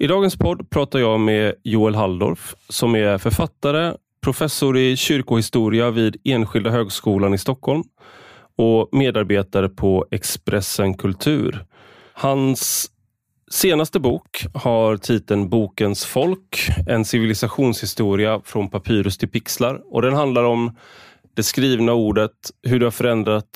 I dagens podd pratar jag med Joel Halldorf som är författare, professor i kyrkohistoria vid Enskilda högskolan i Stockholm och medarbetare på Expressen Kultur. Hans senaste bok har titeln Bokens folk, en civilisationshistoria från papyrus till pixlar. Och Den handlar om det skrivna ordet, hur det har förändrat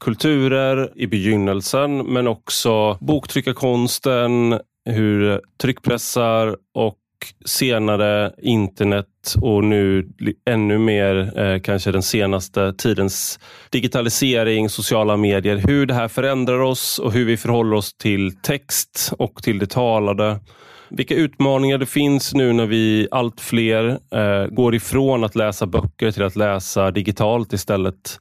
kulturer i begynnelsen, men också boktryckarkonsten, hur tryckpressar och senare internet och nu ännu mer eh, kanske den senaste tidens digitalisering, sociala medier, hur det här förändrar oss och hur vi förhåller oss till text och till det talade. Vilka utmaningar det finns nu när vi allt fler eh, går ifrån att läsa böcker till att läsa digitalt istället.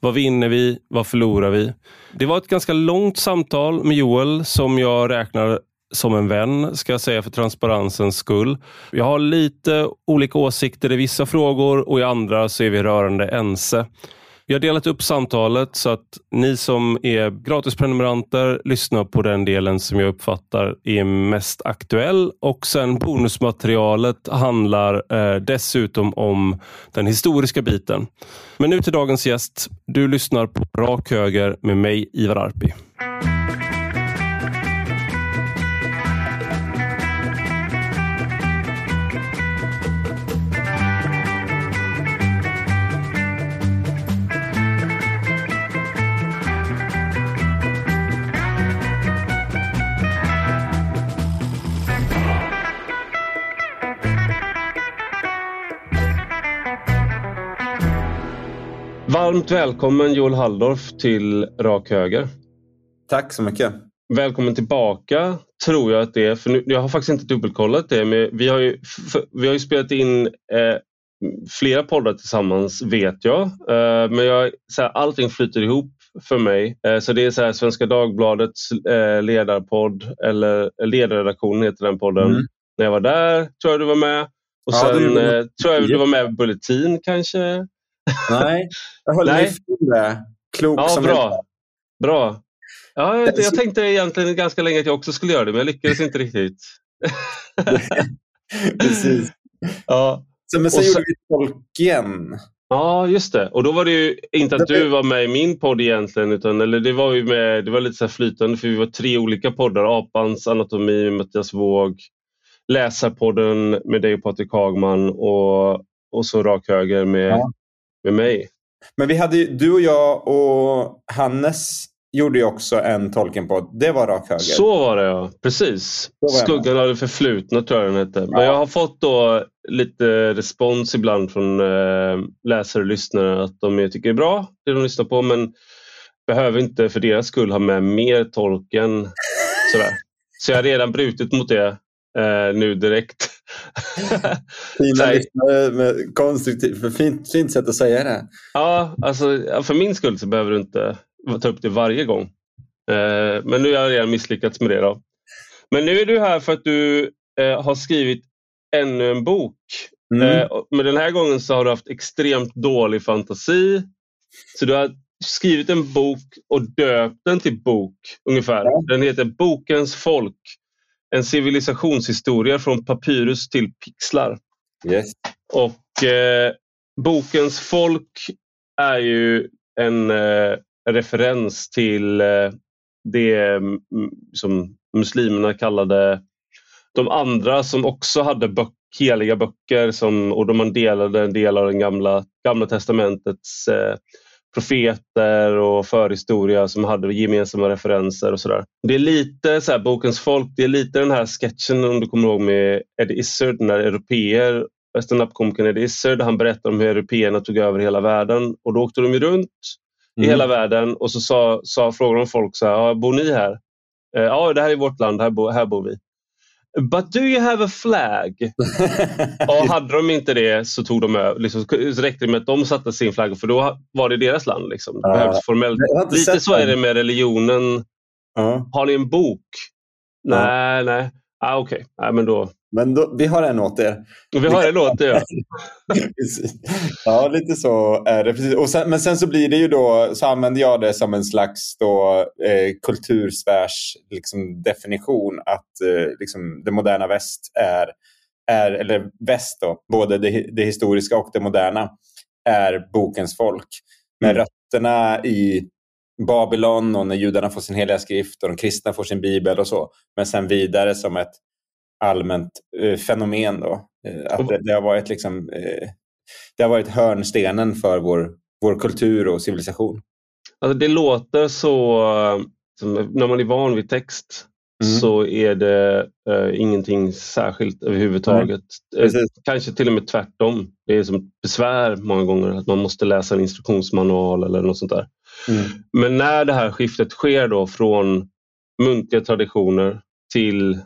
Vad vinner vi? Vad förlorar vi? Det var ett ganska långt samtal med Joel som jag räknar som en vän, ska jag säga för transparensens skull. Jag har lite olika åsikter i vissa frågor och i andra så är vi rörande ense. Vi har delat upp samtalet så att ni som är gratisprenumeranter lyssnar på den delen som jag uppfattar är mest aktuell och sen bonusmaterialet handlar eh, dessutom om den historiska biten. Men nu till dagens gäst. Du lyssnar på Rak Höger med mig, Ivar Arpi. Varmt välkommen Joel Halldorf till Rak Höger. Tack så mycket. Välkommen tillbaka, tror jag att det är. För nu, jag har faktiskt inte dubbelkollat det, men vi har ju, för, vi har ju spelat in eh, flera poddar tillsammans, vet jag. Eh, men jag, så här, allting flyter ihop för mig. Eh, så det är så här, Svenska Dagbladets eh, ledarpodd, eller ledarredaktionen heter den podden. Mm. När jag var där tror jag du var med. Och ja, sen eh, tror jag du var med i Bulletin kanske. Nej, jag höll mig det. Klok ja, som bra. bra. Ja, jag, jag tänkte egentligen ganska länge att jag också skulle göra det, men jag lyckades inte riktigt. Precis. Ja. Så, men så, så gjorde vi Tolkien. Ja, just det. Och då var det ju inte att du var med i min podd egentligen, utan eller det var ju med, det var lite så flytande för vi var tre olika poddar. Apans anatomi Mattias Våg, Läsarpodden med dig och Patrik Hagman och, och så Rak Höger med ja med mig. Men vi hade du och jag och Hannes gjorde ju också en Tolkien-podd. Det var rak höger. Så var det ja, precis. Skuggan av det förflutna tror jag den hette. Men ja. jag har fått då lite respons ibland från äh, läsare och lyssnare att de tycker det är bra det de lyssnar på men behöver inte för deras skull ha med mer Tolkien. Sådär. Så jag har redan brutit mot det äh, nu direkt. Fina lyssnare med konstruktivt, fint, fint sätt att säga det. Ja, alltså, för min skull så behöver du inte ta upp det varje gång. Eh, men nu har jag redan misslyckats med det. Då. Men nu är du här för att du eh, har skrivit ännu en bok. Mm. Eh, men den här gången så har du haft extremt dålig fantasi. Så du har skrivit en bok och döpt den till bok ungefär. Den heter Bokens folk en civilisationshistoria från papyrus till pixlar. Yes. Och eh, bokens folk är ju en eh, referens till eh, det mm, som muslimerna kallade de andra som också hade böck, heliga böcker som, och man delade en del av den gamla, gamla testamentets eh, profeter och förhistoria som hade gemensamma referenser och sådär. Det är lite så här, Bokens folk, det är lite den här sketchen om du kommer ihåg med Eddie Izzard när europeer, standup-komikern Eddie Izzard, han berättar om hur européerna tog över hela världen och då åkte de runt mm. i hela världen och så sa, sa, frågade de folk så här, bor ni här? Eh, ja, det här är vårt land, här, bo, här bor vi. But do you have a flag? och hade de inte det så tog de över. Liksom, så räckte det med att de satte sin flagga för då var det deras land. Liksom. Det uh, formellt. Lite så är det med religionen. Uh. Har ni en bok? Uh. Nej, nej. Ah, Okej, okay. ah, men då... Men då, vi har en åt er. Vi har en åt er, ja. ja, lite så är det. Precis. Och sen, men sen så blir det ju då, så använder jag det som en slags då, eh, liksom, definition att eh, liksom, det moderna väst är, är, eller väst då, både det, det historiska och det moderna, är bokens folk. Med mm. rötterna i Babylon och när judarna får sin heliga skrift och de kristna får sin bibel och så. Men sen vidare som ett allmänt eh, fenomen. Då. Eh, att det, det, har varit liksom, eh, det har varit hörnstenen för vår, vår kultur och civilisation. Alltså det låter så, när man är van vid text mm. så är det uh, ingenting särskilt överhuvudtaget. Mm. Kanske till och med tvärtom. Det är som besvär många gånger att man måste läsa en instruktionsmanual eller något sånt där. Mm. Men när det här skiftet sker då från muntliga traditioner till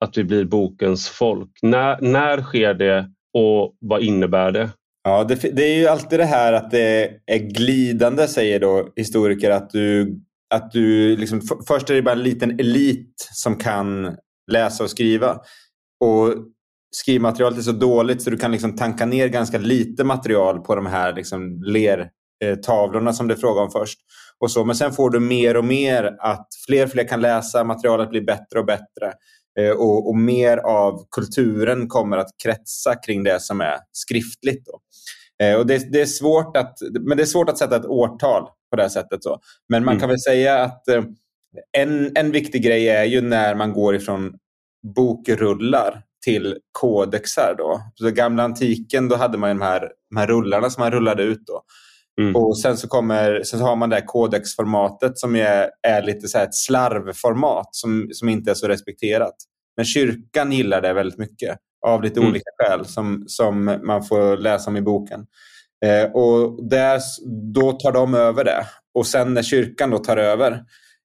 att vi blir bokens folk. När, när sker det och vad innebär det? Ja, det, det, är ju alltid det här att det är glidande, säger då historiker. Att du, att du liksom, för, först är det bara en liten elit som kan läsa och skriva. Och skrivmaterialet är så dåligt så du kan liksom tanka ner ganska lite material på de här liksom lertavlorna eh, som det är fråga om först. Och så. Men sen får du mer och mer att fler och fler kan läsa, materialet blir bättre och bättre. Eh, och, och, mer av kulturen kommer att kretsa kring det som är skriftligt. Då. Eh, och det, det, är svårt att, men det är svårt att sätta ett årtal på det sättet. Så. Men man mm. kan väl säga att eh, en, en viktig grej är ju när man går ifrån bokrullar till kodexar. Då. Så gamla antiken då hade man de här, de här rullarna som man rullade ut. Då. Mm. Och sen så, kommer, sen så har man det här kodexformatet som är, är lite så ett slarvformat som, som inte är så respekterat. Men kyrkan gillar det väldigt mycket av lite mm. olika skäl som, som man får läsa om i boken. Eh, och där, då tar de över det. Och sen när kyrkan då tar över,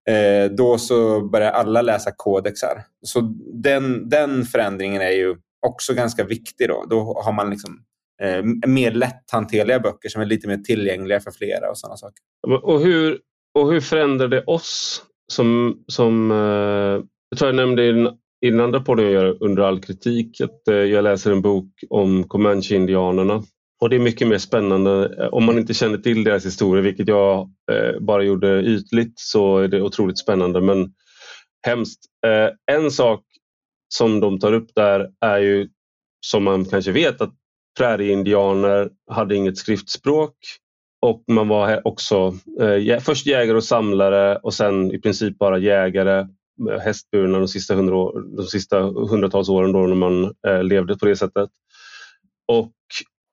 eh, då så börjar alla läsa kodexar. Så den, den förändringen är ju också ganska viktig. Då, då har man liksom eh, mer lätthanterliga böcker som är lite mer tillgängliga för flera och sådana saker. Och hur, och hur förändrar det oss som, som eh, jag tror jag nämnde i den, i den andra podden jag gör under all kritik att eh, jag läser en bok om Comanche-indianerna. Och det är mycket mer spännande eh, om man inte känner till deras historia, vilket jag eh, bara gjorde ytligt, så är det otroligt spännande men hemskt. Eh, en sak som de tar upp där är ju som man kanske vet att prärieindianer hade inget skriftspråk och man var också eh, först jägare och samlare och sen i princip bara jägare eh, hästburna de sista, hundra, de sista hundratals åren då när man eh, levde på det sättet. Och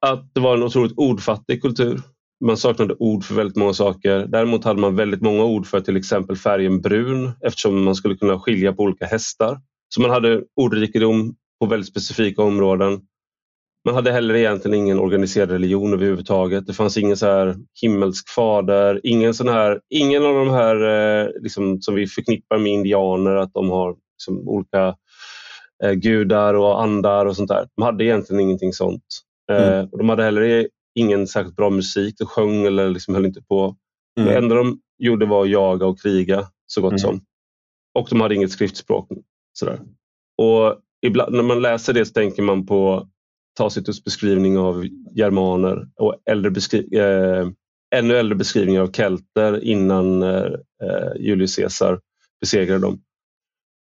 att det var en otroligt ordfattig kultur. Man saknade ord för väldigt många saker. Däremot hade man väldigt många ord för till exempel färgen brun eftersom man skulle kunna skilja på olika hästar. Så man hade ordrikedom på väldigt specifika områden. Man hade heller egentligen ingen organiserad religion överhuvudtaget. Det fanns ingen så här himmelsk fader, ingen, sån här, ingen av de här eh, liksom, som vi förknippar med indianer, att de har liksom, olika eh, gudar och andar och sånt där. De hade egentligen ingenting sånt. Eh, mm. och de hade heller ingen särskilt bra musik, de sjöng eller liksom höll inte på. Mm. Det enda de gjorde var att jaga och kriga så gott mm. som. Och de hade inget skriftspråk. Sådär. Och ibland, när man läser det så tänker man på Tacitus beskrivning av germaner och äldre beskri eh, ännu äldre beskrivningar av kelter innan eh, Julius Caesar besegrade dem.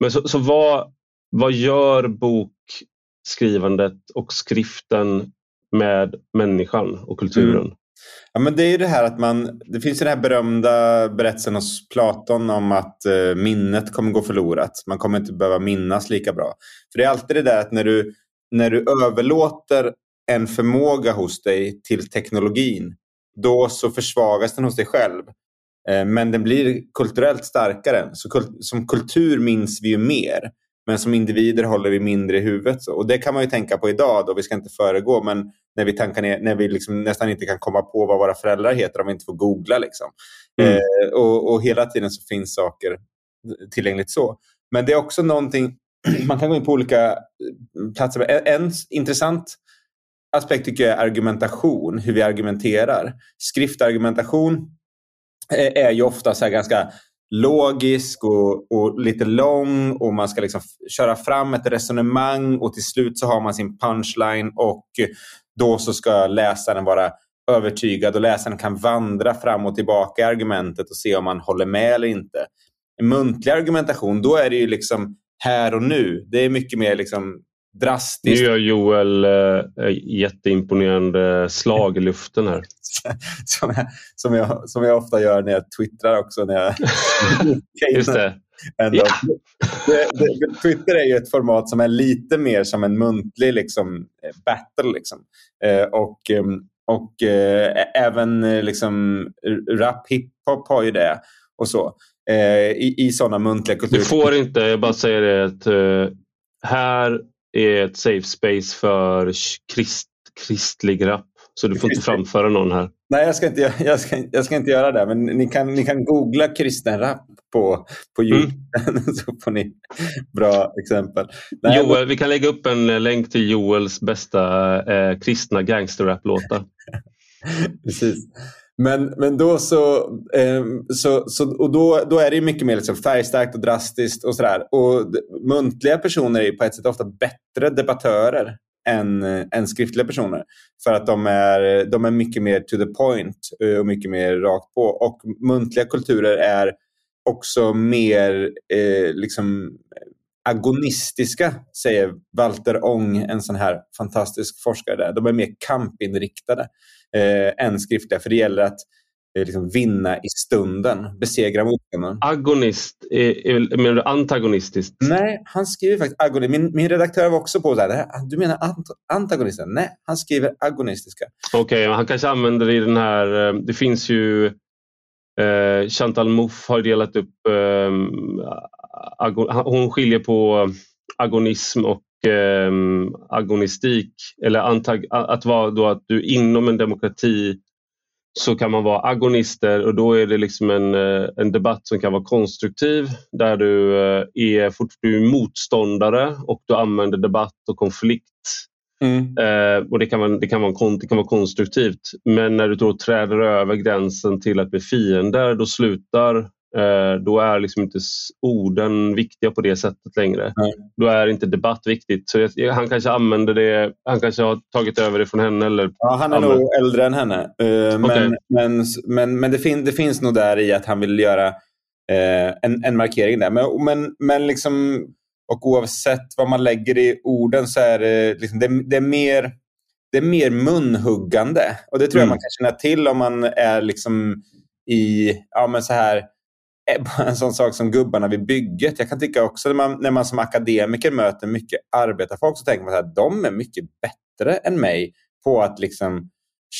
Men så, så vad, vad gör bokskrivandet och skriften med människan och kulturen? Mm. Ja, men det är det här att man, det finns ju den här berömda berättelsen hos Platon om att eh, minnet kommer gå förlorat. Man kommer inte behöva minnas lika bra. För det är alltid det där att när du när du överlåter en förmåga hos dig till teknologin, då så försvagas den hos dig själv. Eh, men den blir kulturellt starkare. Så som kultur minns vi ju mer. Men som individer håller vi mindre i huvudet. Och det kan man ju tänka på idag, då vi ska inte föregå. Men när vi, tankar ner, när vi liksom nästan inte kan komma på vad våra föräldrar heter om vi inte får googla. Liksom. Mm. Eh, och, och, hela tiden så finns saker tillgängligt så. Men det är också någonting man kan gå in på olika eh, platser. En, en intressant aspekt tycker jag är argumentation, hur vi argumenterar. Skriftargumentation eh, är ju ofta så ganska logisk och, och, lite lång och man ska liksom köra fram ett resonemang och till slut så har man sin punchline och då så ska läsaren vara övertygad och läsaren kan vandra fram och tillbaka i argumentet och se om man håller med eller inte. En muntlig argumentation, då är det ju liksom här och nu. Det är mycket mer liksom drastiskt. Nu gör Joel äh, jätteimponerande slag i luften här. som, jag, som, jag, som jag ofta gör när jag twittrar också. När jag Just det. Ja. Det, det, Twitter är ju ett format som är lite mer som en muntlig liksom, battle. Liksom. Eh, och ehm, och eh, även eh, liksom, rap, hiphop har ju det. och så. Eh, I i sådana muntliga kulturer. Du får inte, jag bara säger det, att uh, här är ett safe space för krist, kristlig rap. Så du får inte framföra någon här. Nej, jag ska inte, jag ska, jag ska inte göra det. Men ni kan, ni kan googla kristen rap på, på mm. Youtube mm. så får ni bra exempel. Nej, Joel, vi kan lägga upp en länk till Joels bästa eh, kristna gangsterrap-låtar. Precis. Men, men då så, eh, så, så och då, då är det mycket mer liksom färgstarkt och drastiskt och sådär. Och muntliga personer är på ett sätt ofta bättre debattörer än, eh, än skriftliga personer. För att de är, de är mycket mer to the point eh, och mycket mer rakt på. Och muntliga kulturer är också mer eh, liksom agonistiska, säger Walter Ong, en sån här fantastisk forskare. Där. De är mer kampinriktade eh, än skriftliga, för det gäller att eh, liksom vinna i stunden, besegra motståndaren. Agonist, är, menar du antagonistiskt? Nej, han skriver faktiskt agonist. Min, min redaktör var också på det här, du menar ant antagonister? Nej, han skriver agonistiska. Okej, okay, han kanske använder det i den här, eh, det finns ju eh, Chantal Mouffe har delat upp eh, hon skiljer på agonism och eh, agonistik. Eller antag, att vara då att du inom en demokrati så kan man vara agonister och då är det liksom en, eh, en debatt som kan vara konstruktiv där du eh, är, fort, du är motståndare och du använder debatt och konflikt. Mm. Eh, och det kan, vara, det, kan vara, det kan vara konstruktivt. Men när du då träder över gränsen till att bli fiender då slutar då är liksom inte orden viktiga på det sättet längre. Nej. Då är inte debatt viktigt. Så han kanske använder det, han kanske har tagit över det från henne. Eller ja, han är använder. nog äldre än henne. Uh, okay. Men, men, men, det, fin, det finns nog där i att han vill göra uh, en, en markering där. Men, men, men liksom, och oavsett vad man lägger i orden så är det, liksom, det, det är mer det är mer munhuggande. Och det tror jag mm. man kan känna till om man är liksom i ja, men så här en sån sak som gubbarna vid bygget. Jag kan tycka också när man, när man som akademiker möter mycket arbetarfolk så tänker man att de är mycket bättre än mig på att liksom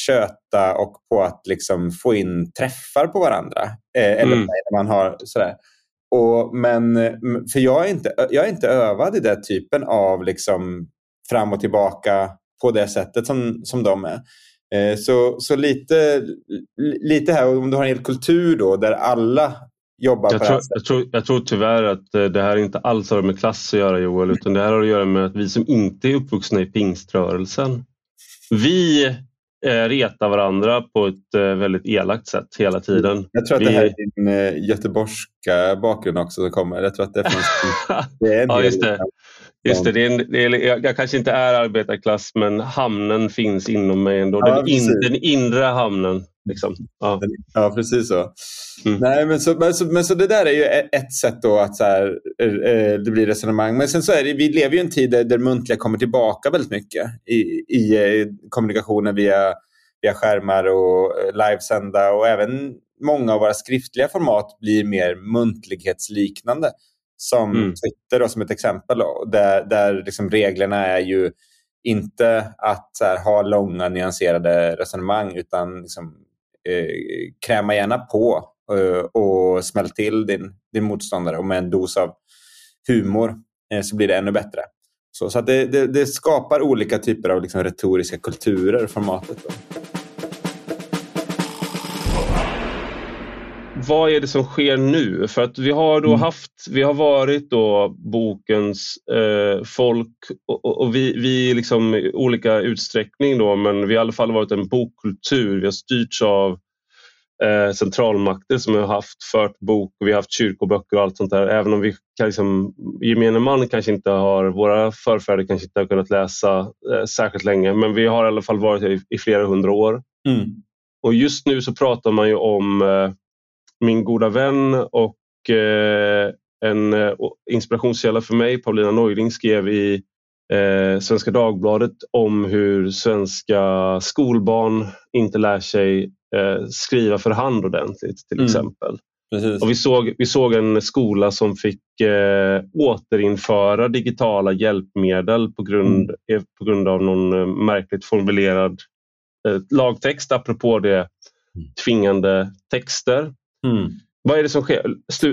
köta och på att liksom få in träffar på varandra. Eh, eller mm. när man har sådär. Och, men, för jag är, inte, jag är inte övad i den typen av liksom fram och tillbaka på det sättet som, som de är. Eh, så, så lite, lite här, om du har en hel kultur då där alla jobbar jag på tror, jag tror, jag tror tyvärr att eh, det här inte alls har med klass att göra Joel, utan det här har att göra med att vi som inte är uppvuxna i pingströrelsen, vi eh, retar varandra på ett eh, väldigt elakt sätt hela tiden. Jag tror att vi... det här är din eh, göteborgska bakgrund också som kommer. Jag tror att det finns det är en ja, just det. Just det, det är, det är, jag kanske inte är arbetarklass men hamnen finns inom mig ändå. Ja, den, in, den inre hamnen. Liksom. Ja. ja, precis så. Mm. Nej, men, så, men, så, men så det där är ju ett sätt då att så här, det blir resonemang. Men sen så är det, vi lever ju i en tid där, där muntliga kommer tillbaka väldigt mycket i, i eh, kommunikationen via, via skärmar och eh, livesända och även många av våra skriftliga format blir mer muntlighetsliknande. Som mm. Twitter då, som ett exempel. Då, där där liksom reglerna är ju inte att här, ha långa nyanserade resonemang utan liksom, eh, kräma gärna på eh, och smäll till din, din motståndare och med en dos av humor eh, så blir det ännu bättre. Så, så det, det, det, skapar olika typer av liksom, retoriska kulturer, formatet. Då. Vad är det som sker nu? För att vi har då mm. haft, vi har varit då bokens eh, folk och, och, vi, vi liksom i olika utsträckning då, men vi har i alla fall varit en bokkultur. Vi har styrts av eh, centralmakter som har haft fört bok och vi har haft kyrkoböcker och allt sånt där. Även om vi kan liksom, gemene man kanske inte har, våra förfäder kanske inte har kunnat läsa eh, särskilt länge men vi har i alla fall varit i, i flera hundra år. Mm. Och just nu så pratar man ju om eh, min goda vän och eh, en eh, inspirationskälla för mig, Paulina Neuding, skrev i eh, Svenska Dagbladet om hur svenska skolbarn inte lär sig eh, skriva för hand ordentligt till Mm. exempel. Precis. Och vi, såg, vi såg en skola som fick eh, återinföra digitala hjälpmedel på grund, eh, på grund av någon märkligt formulerad eh, lagtext apropå det tvingande texter. Mm. Vad är det som sker?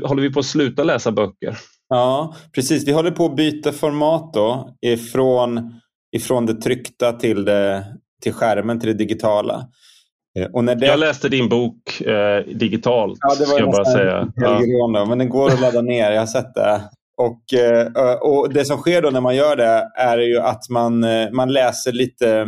Håller vi på att sluta läsa böcker? Ja, precis. Vi håller på att byta format då ifrån, ifrån det tryckta till, det, till skärmen, till det digitala. Eh, Och när det... Jag läste din bok eh, digitalt, Ja, det var ska jag bara säga. Ja. men den går att ladda ner. Jag har sett det. Och, eh, och Det som sker då när man gör det är ju att man, eh, man läser lite,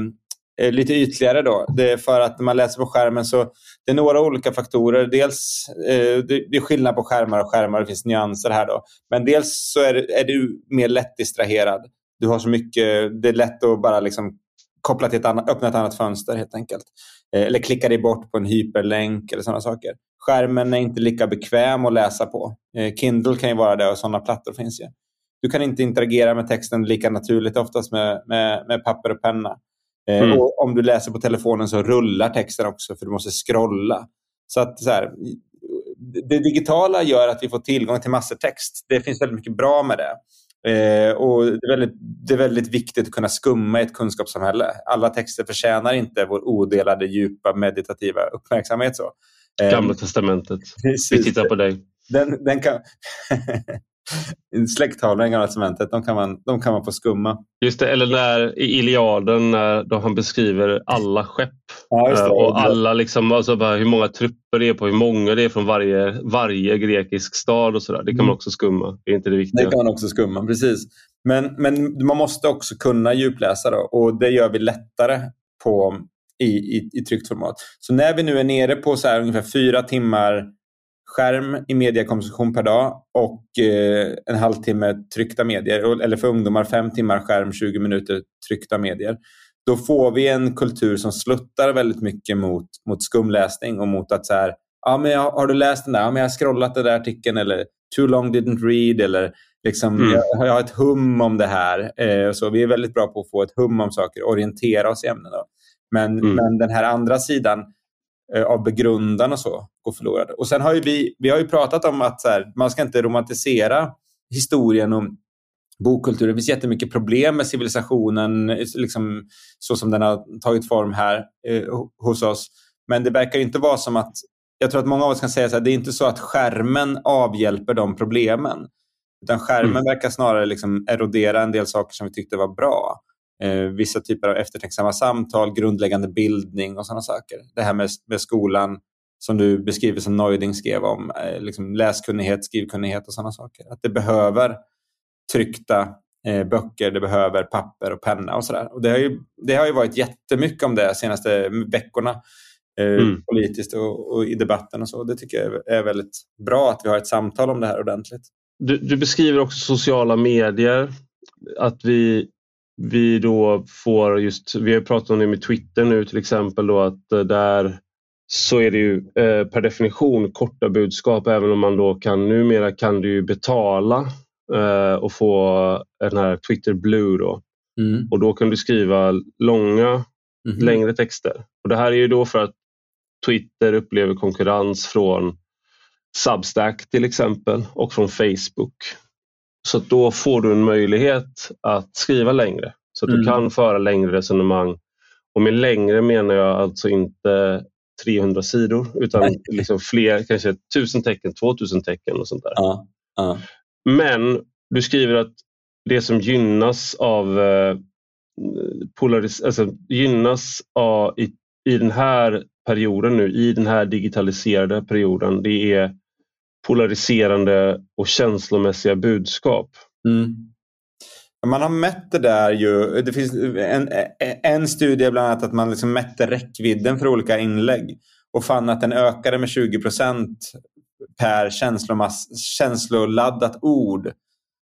eh, lite ytligare. Då. Det är för att när man läser på skärmen så det är några olika faktorer. Dels eh, det, det är skillnad på skärmar och skärmar. Det finns nyanser här. Då. Men dels så är, är du mer lätt distraherad. Du har så mycket, det är lätt att bara liksom koppla till ett annat, öppna ett annat fönster helt enkelt. Eh, Eller klicka dig bort på en hyperlänk eller sådana saker. Skärmen är inte lika bekväm att läsa på. Eh, Kindle kan ju vara det och sådana plattor finns ju. Du kan inte interagera med texten lika naturligt oftast med, med, med papper och penna. Eh, Mm. Och om du läser på telefonen så rullar texten också för du måste scrolla. Så att så här, det digitala gör att vi får tillgång till massor text. Det finns väldigt mycket bra med det. Eh, och det, är väldigt, det är väldigt viktigt att kunna skumma i ett kunskapssamhälle. Alla texter förtjänar inte vår odelade, djupa, meditativa uppmärksamhet. Så. Eh, Gamla testamentet. Vi precis. tittar på dig. Den, den kan... Släkttavlan i testamentet, de kan, man, de kan man få skumma. Just det, eller när, i Iliaden när då han beskriver alla skepp Ja, det. eh, och alla liksom, alltså hur många trupper det är på, hur många det är från varje, varje grekisk stad och sådär. Det kan man Mm. också skumma. Det är inte det Det viktiga. kan man också skumma, precis. Men, men man måste också kunna djupläsa då, och det gör vi lättare på, i, i, i tryckt format. Så när vi nu är nere på så ungefär fyra timmar skärm i mediekonsumtion per dag och eh, en halvtimme tryckta medier, eller för ungdomar fem timmar skärm, 20 minuter tryckta medier. Då får vi en kultur som sluttar väldigt mycket mot, mot skumläsning och mot att så här, ja, men jag, har du läst den där? Ja, men jag har scrollat den där artikeln eller too long didn't read eller liksom, Mm. jag, jag har ett hum om det här. Eh, så vi är väldigt bra på att få ett hum om saker, orientera oss i ämnen. Då. Men, Mm. men den här andra sidan av begrundan och så går förlorad. Och sen har vi, vi har ju pratat om att så här, man ska inte romantisera historien om bokkulturen. Det finns jättemycket problem med civilisationen eh, liksom, så som den har tagit form här eh, ho- hos oss. Men det verkar inte vara som att jag tror att många av oss kan säga att det är inte så att skärmen avhjälper de problemen. Utan skärmen Mm. verkar snarare liksom erodera en del saker som vi tyckte var bra. Eh, vissa typer av eftertänksamma samtal, grundläggande bildning och sådana saker. Det här med, med skolan som du beskriver som Neuding skrev om. Eh, liksom läskunnighet, skrivkunnighet och sådana saker. Att det behöver tryckta eh, böcker, det behöver papper och penna och sådär. Och det, har ju, det har ju varit jättemycket om det de senaste veckorna. Eh, Mm. Politiskt och, och i debatten och så. Det tycker jag är väldigt bra att vi har ett samtal om det här ordentligt. Du, du beskriver också sociala medier. Att vi, vi då får just, vi har pratat om det med Twitter nu till exempel då att eh, där så är det ju eh, per definition korta budskap även om man då kan numera kan du ju betala eh, och få den här Twitter Blue då och då kan du skriva långa Mhm. längre texter. Och Det här är ju då för att Twitter upplever konkurrens från Substack till exempel och från Facebook. Så då får du en möjlighet att skriva längre. Så att Mm. du kan föra längre resonemang. Och med längre menar jag alltså inte 300 sidor utan liksom fler, kanske 1000 tecken, 2000 tecken och sånt där. Ja, ja. Men du skriver att det som gynnas av eh, polaris alltså gynnas av, i, i den här perioden nu, i den här digitaliserade perioden, det är polariserande och känslomässiga budskap. Mm. Man har mätt det där ju. Det finns en, en studie bland annat att man liksom mätte räckvidden för olika inlägg. och fann att den ökade med 20 procent per känsloladdat ord.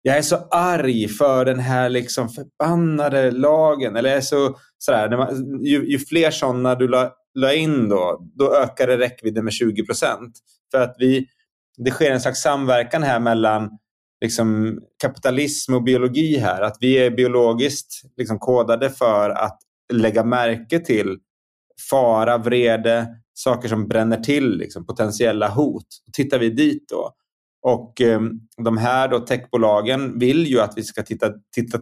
Jag är så arg för den här liksom förbannade lagen. Eller är så, sådär, man, ju, ju, fler sådana du la, la, in då, då ökade räckvidden med 20 procent. För att vi, det sker en slags samverkan här mellan liksom, kapitalism och biologi här. Att vi är biologiskt liksom, kodade för att lägga märke till fara, vrede, saker som bränner till, liksom, potentiella hot. Tittar vi dit då och eh, de här då techbolagen vill ju att vi ska titta, titta,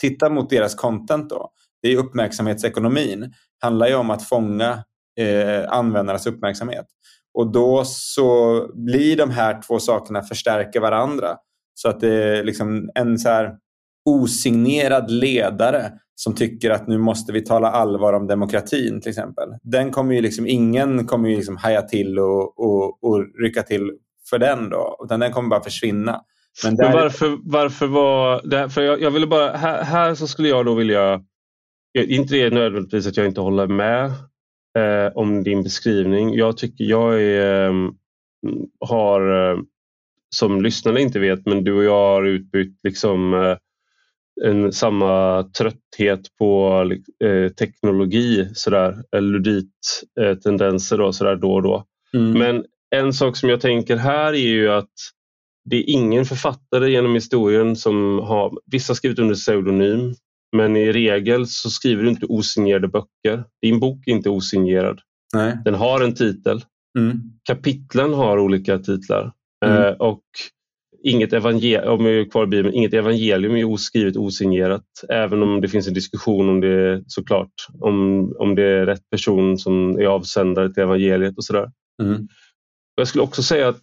titta mot deras content. Då. Det är uppmärksamhetsekonomin. Det handlar ju om att fånga eh, användarnas uppmärksamhet. Och då så blir de här två sakerna förstärka varandra. Så att det är liksom en så här osignerad ledare som tycker att nu måste vi tala allvar om demokratin till exempel. Den kommer ju liksom, ingen kommer ju liksom haja till och, och, och rycka till för den då, utan den kommer bara försvinna. Men, där... Men varför, varför var det? För jag, jag ville bara, här, här, så skulle jag då vilja, inte det nödvändigtvis att jag inte håller med eh, om din beskrivning. Jag tycker jag är, eh, har, eh, som lyssnarna inte vet, men du och jag har utbytt liksom eh, en, samma trötthet på eh, teknologi, sådär, ludit-tendenser eh, då, sådär då och då. Mm. Men en sak som jag tänker här är ju att det är ingen författare genom historien som har, vissa har skrivit under pseudonym, men i regel så skriver du inte osignerade böcker. Din bok är inte osignerad. Nej. Den har en titel. Mm. Kapitlen har olika titlar. Mm. Eh, och inget, evangel om jag är kvar Bibeln, inget evangelium är oskrivet osignerat. Även om det finns en diskussion om det såklart. Om, om det är rätt person som är avsändare till evangeliet och sådär. Mm. Jag skulle också säga att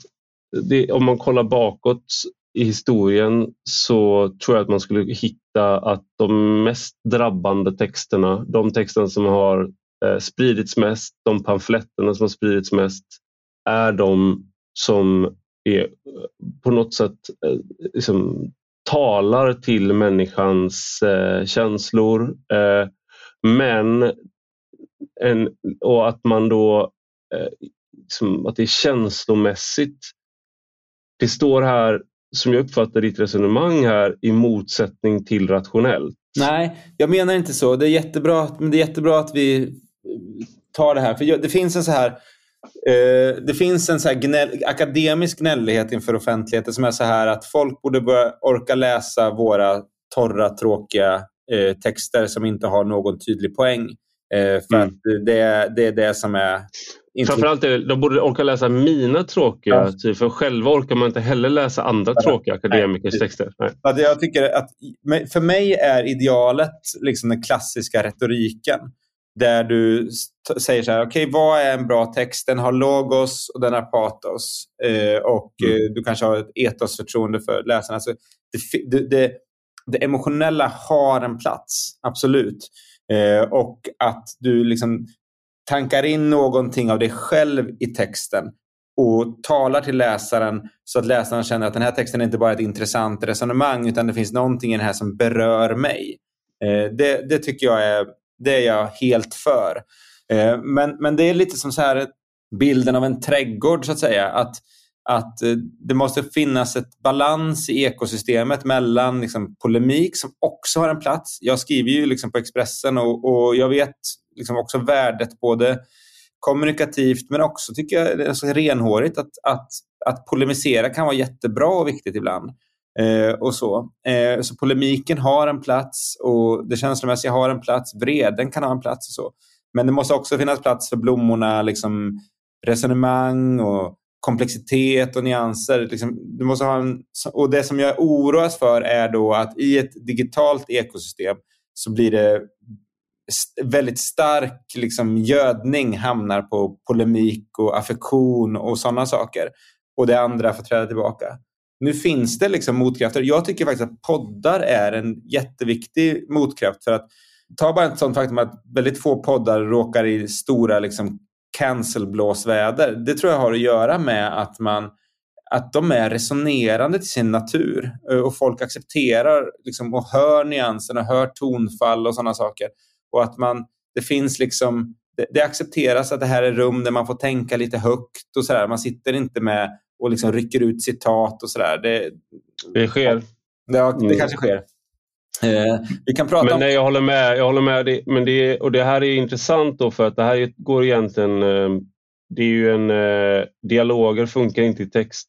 det, om man kollar bakåt i historien så tror jag att man skulle hitta att de mest drabbande texterna, de texterna som har eh, spridits mest, de pamfletterna som har spridits mest, är de som är på något sätt eh, liksom, talar till människans eh, känslor. Eh, men en, och att man då eh, liksom, att det är känslomässigt. Det står här, som jag uppfattar ditt resonemang här, i motsättning till rationellt. Nej, jag menar inte så. Det är jättebra, men det är jättebra att vi tar det här. För det finns en så här Eh, det finns en så gnäll, akademisk gnällighet inför offentligheten som är så här att folk borde börja orka läsa våra torra, tråkiga eh, texter som inte har någon tydlig poäng. Eh, för mm. att det, det är det som är inte... Framförallt det, de borde orka läsa mina tråkiga, ja. Typ, för själva orkar man inte heller läsa andra ja. tråkiga akademikers texter. Nej. Jag tycker att, för mig är idealet liksom den klassiska retoriken. Där du säger så här, okej okay, vad är en bra text? Den har logos och den har patos. Eh, och mm. eh, du kanske har ett etosförtroende för läsarna. Alltså, det, det, det, det, emotionella har en plats, absolut. Eh, och att du liksom tankar in någonting av dig själv i texten och talar till läsaren så att läsaren känner att den här texten är inte bara är ett intressant resonemang utan det finns någonting i den här som berör mig. Eh, det, det tycker jag är det är jag helt för. Eh, men, men det är lite som så här bilden av en trädgård så att säga. Att, att eh, det måste finnas ett balans i ekosystemet mellan liksom, polemik som också har en plats. Jag skriver ju liksom på Expressen och, och jag vet liksom också värdet både kommunikativt men också tycker jag alltså renhårigt att, att, att polemisera kan vara jättebra och viktigt ibland. Eh, och så. Eh, så polemiken har en plats och det känslomässiga har en plats. Vreden kan ha en plats och så. Men det måste också finnas plats för blommorna, liksom resonemang och komplexitet och nyanser. Liksom, du måste ha en, och det som jag oroas för är då att i ett digitalt ekosystem så blir det väldigt stark liksom, gödning hamnar på polemik och affektion och sådana saker. Och det andra får träda tillbaka. Nu finns det liksom motkrafter. Jag tycker faktiskt att poddar är en jätteviktig motkraft. för att Ta bara ett sånt faktum att väldigt få poddar råkar i stora liksom, cancelblåsväder. Det tror jag har att göra med att man att de är resonerande till sin natur och folk accepterar liksom, och hör nyanserna, hör tonfall och sådana saker. Och att man, det finns liksom det, det accepteras att det här är rum där man får tänka lite högt och sådär. Man sitter inte med och liksom rycker ut citat och sådär. Det, det sker. Ja, det mm. kanske sker. Eh, vi kan prata men om... nej, jag håller med. Jag håller med. Det, men det, och det här är intressant då för att det här går egentligen... Eh, det är ju en... Eh, dialoger funkar inte i text.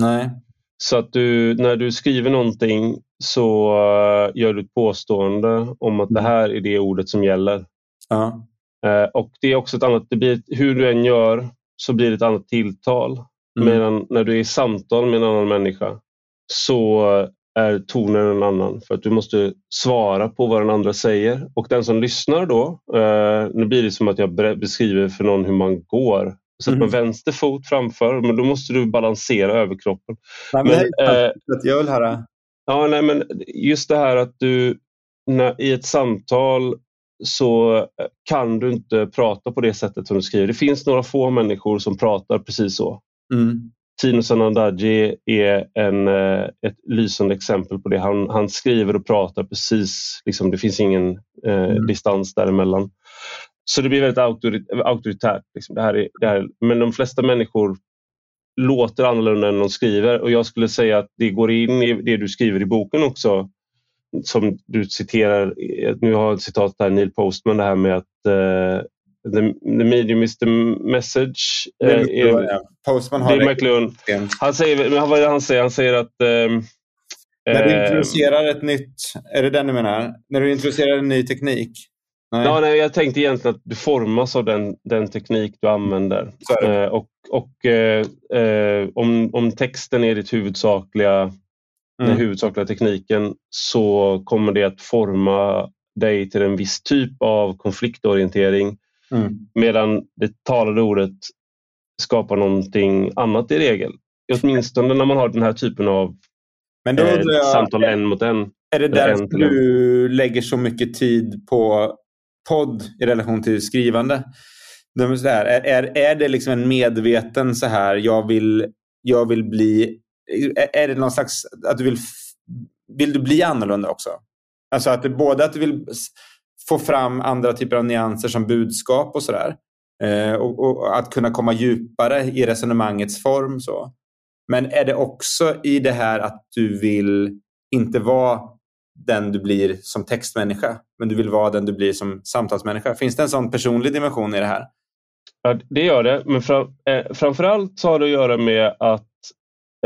Nej. Så att du, när du skriver någonting så uh, gör du ett påstående om att det mm. här är det ordet som gäller. Ja. Uh, och det är också ett annat, det blir, hur du än gör så blir det ett annat tilltal. Mm. Medan när du är i samtal med en annan människa så är tonen en annan för att du måste svara på vad den andra säger. Och den som lyssnar då, uh, nu blir det som att jag beskriver för någon hur man går så mm. med vänster fot framför, men då måste du balansera överkroppen. Nej, men, men, äh, jag vill höra. Ja, nej, men just det här att du när, i ett samtal så eh, kan du inte prata på det sättet som du skriver. Det finns några få människor som pratar precis så. Mm. Tino Sanandaji är en, eh, ett lysande exempel på det. Han, han skriver och pratar precis, liksom, det finns ingen eh, mm. distans däremellan. Så det blir väldigt auktoritärt. Liksom. Det här är, det här, men de flesta människor låter annorlunda än de skriver och jag skulle säga att det går in i det du skriver i boken också. Som du citerar, nu har jag ett citat där, Neil Postman, det här med att uh, the, the medium is the message. Uh, ja. Postman har det. McLuhan. Han säger, vad är det han säger? Han säger att um, när du introducerar ett nytt, är det den du menar? När du introducerar en ny teknik? Nej. Ja, nej, jag tänkte egentligen att du formas av den, den teknik du använder. Eh, och och eh, eh, om, om texten är ditt huvudsakliga, mm. den huvudsakliga tekniken så kommer det att forma dig till en viss typ av konfliktorientering. Mm. Medan det talade ordet skapar någonting annat i regel. Åtminstone när man har den här typen av Men då eh, jag, samtal en mot en. Är det därför du lägger så mycket tid på podd i relation till skrivande. De så här, är, är det liksom en medveten så här, jag vill, jag vill bli... Är, är det någon slags, att du vill, vill du bli annorlunda också? Alltså att det, både att du vill få fram andra typer av nyanser som budskap och sådär. Eh, och, och, att kunna komma djupare i resonemangets form. så. Men är det också i det här att du vill inte vara den du blir som textmänniska, men du vill vara den du blir som samtalsmänniska. Finns det en sån personlig dimension i det här? Ja, det gör det, men fram, eh, framförallt så har det att göra med att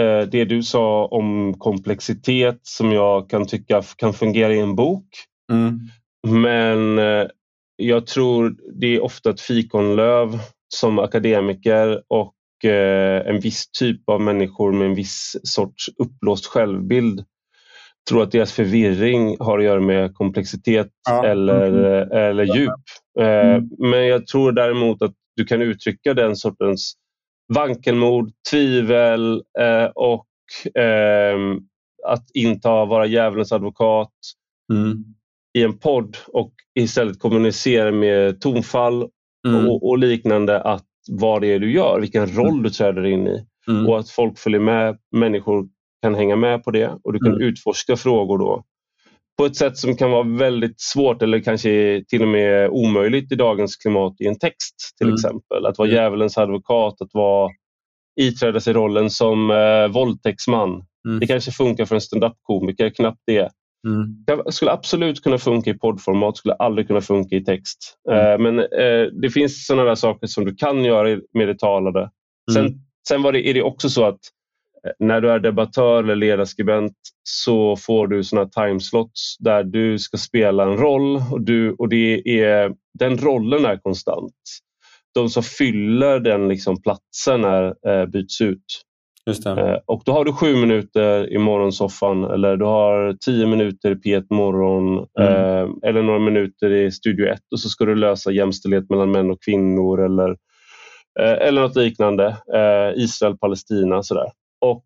eh, det du sa om komplexitet som jag kan tycka kan fungera i en bok. Mm. Men eh, jag tror det är ofta ett fikonlöv som akademiker och eh, en viss typ av människor med en viss sorts uppblåst självbild tror att deras förvirring har att göra med komplexitet ja. eller, mm. eller djup. Eh, mm. Men jag tror däremot att du kan uttrycka den sortens vankelmod, tvivel eh, och eh, att inta, vara djävulens advokat mm. i en podd och istället kommunicera med tonfall mm. och, och, liknande att vad det är du gör, vilken roll mm. du träder in i mm. och att folk följer med, människor kan hänga med på det och du kan mm. utforska frågor då på ett sätt som kan vara väldigt svårt eller kanske till och med omöjligt i dagens klimat i en text till mm. exempel. Att vara mm. djävulens advokat, att vara iträda sig rollen som eh, våldtäktsman. Mm. Det kanske funkar för en standup-komiker, knappt det. Mm. Det skulle absolut kunna funka i poddformat, skulle aldrig kunna funka i text. Mm. Eh, men eh, det finns sådana där saker som du kan göra med det talade. Mm. Sen, sen var det, är det också så att när du är debattör eller ledarskribent så får du såna timeslots där du ska spela en roll och, du, och det är, den rollen är konstant. De som fyller den liksom platsen är, eh, byts ut. Eh, och då har du sju minuter i morgonsoffan eller du har tio minuter i P1 Morgon mm. eh, eller några minuter i Studio 1 och så ska du lösa jämställdhet mellan män och kvinnor eller, eh, eller något liknande. Eh, Israel-Palestina sådär. Och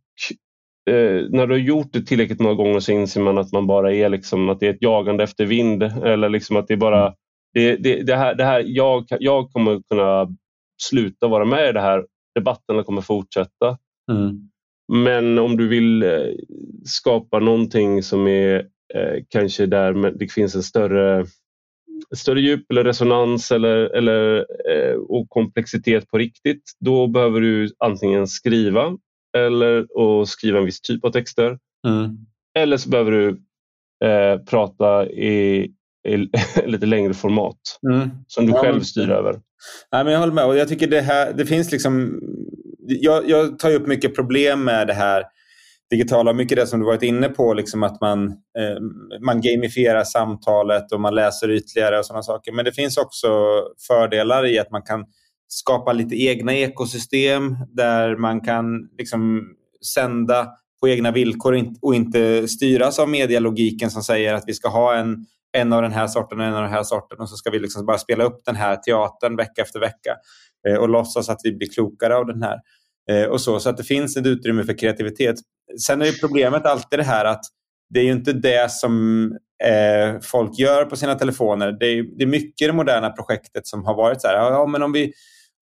eh, när du har gjort det tillräckligt många gånger så inser man att man bara är liksom, att det är ett jagande efter vind eller liksom att det är bara mm. det, det, det, här, det här, jag, jag kommer kunna sluta vara med i det här. Debatterna kommer fortsätta. Mm. Men om du vill eh, skapa någonting som är eh, kanske där det finns en större större djup eller resonans eller, eller, eh, och komplexitet på riktigt, då behöver du antingen skriva eller och skriva en viss typ av texter. Mm. Eller så behöver du eh, prata i, i lite längre format Mm. som du Ja, själv men- styr över. Nej, men jag håller med. Och jag tycker det här, det finns liksom... Jag, jag tar ju upp mycket problem med det här digitala. Mycket det som du varit inne på, liksom att man, eh, man gamifierar samtalet och man läser ytligare och sådana saker. Men det finns också fördelar i att man kan skapa lite egna ekosystem där man kan liksom sända på egna villkor och inte- styras av medialogiken som säger att vi ska ha en, en av den här sorten och en av den här sorten och så ska vi liksom bara spela upp den här teatern vecka efter vecka eh, och låtsas att vi blir klokare av den här. Eh, och så, så att det finns ett utrymme för kreativitet. Sen är ju problemet alltid det här att det är ju inte det som eh, folk gör på sina telefoner. Det är, det är mycket i det moderna projektet som har varit så här, ja, men om vi,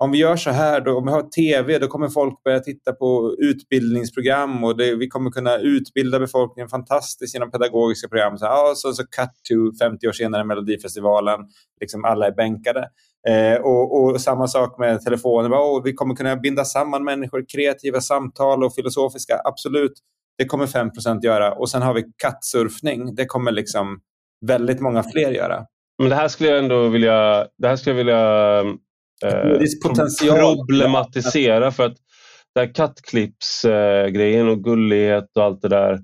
om vi gör så här, då, om vi har tv, då kommer folk börja titta på utbildningsprogram och det, vi kommer kunna utbilda befolkningen fantastiskt genom pedagogiska program. Så, ja, så, så cut to 50 år senare Melodifestivalen, liksom alla är bänkade. Eh, och, och samma sak med telefonen, oh, vi kommer kunna binda samman människor, kreativa samtal och filosofiska, absolut. Det kommer 5% göra. Och sen har vi kattsurfning, det kommer liksom väldigt många fler göra. Men det här skulle jag ändå vilja, det här skulle jag vilja eh, Det är potential. problematisera för att det här kattklippsgrejen och gullighet och allt det där.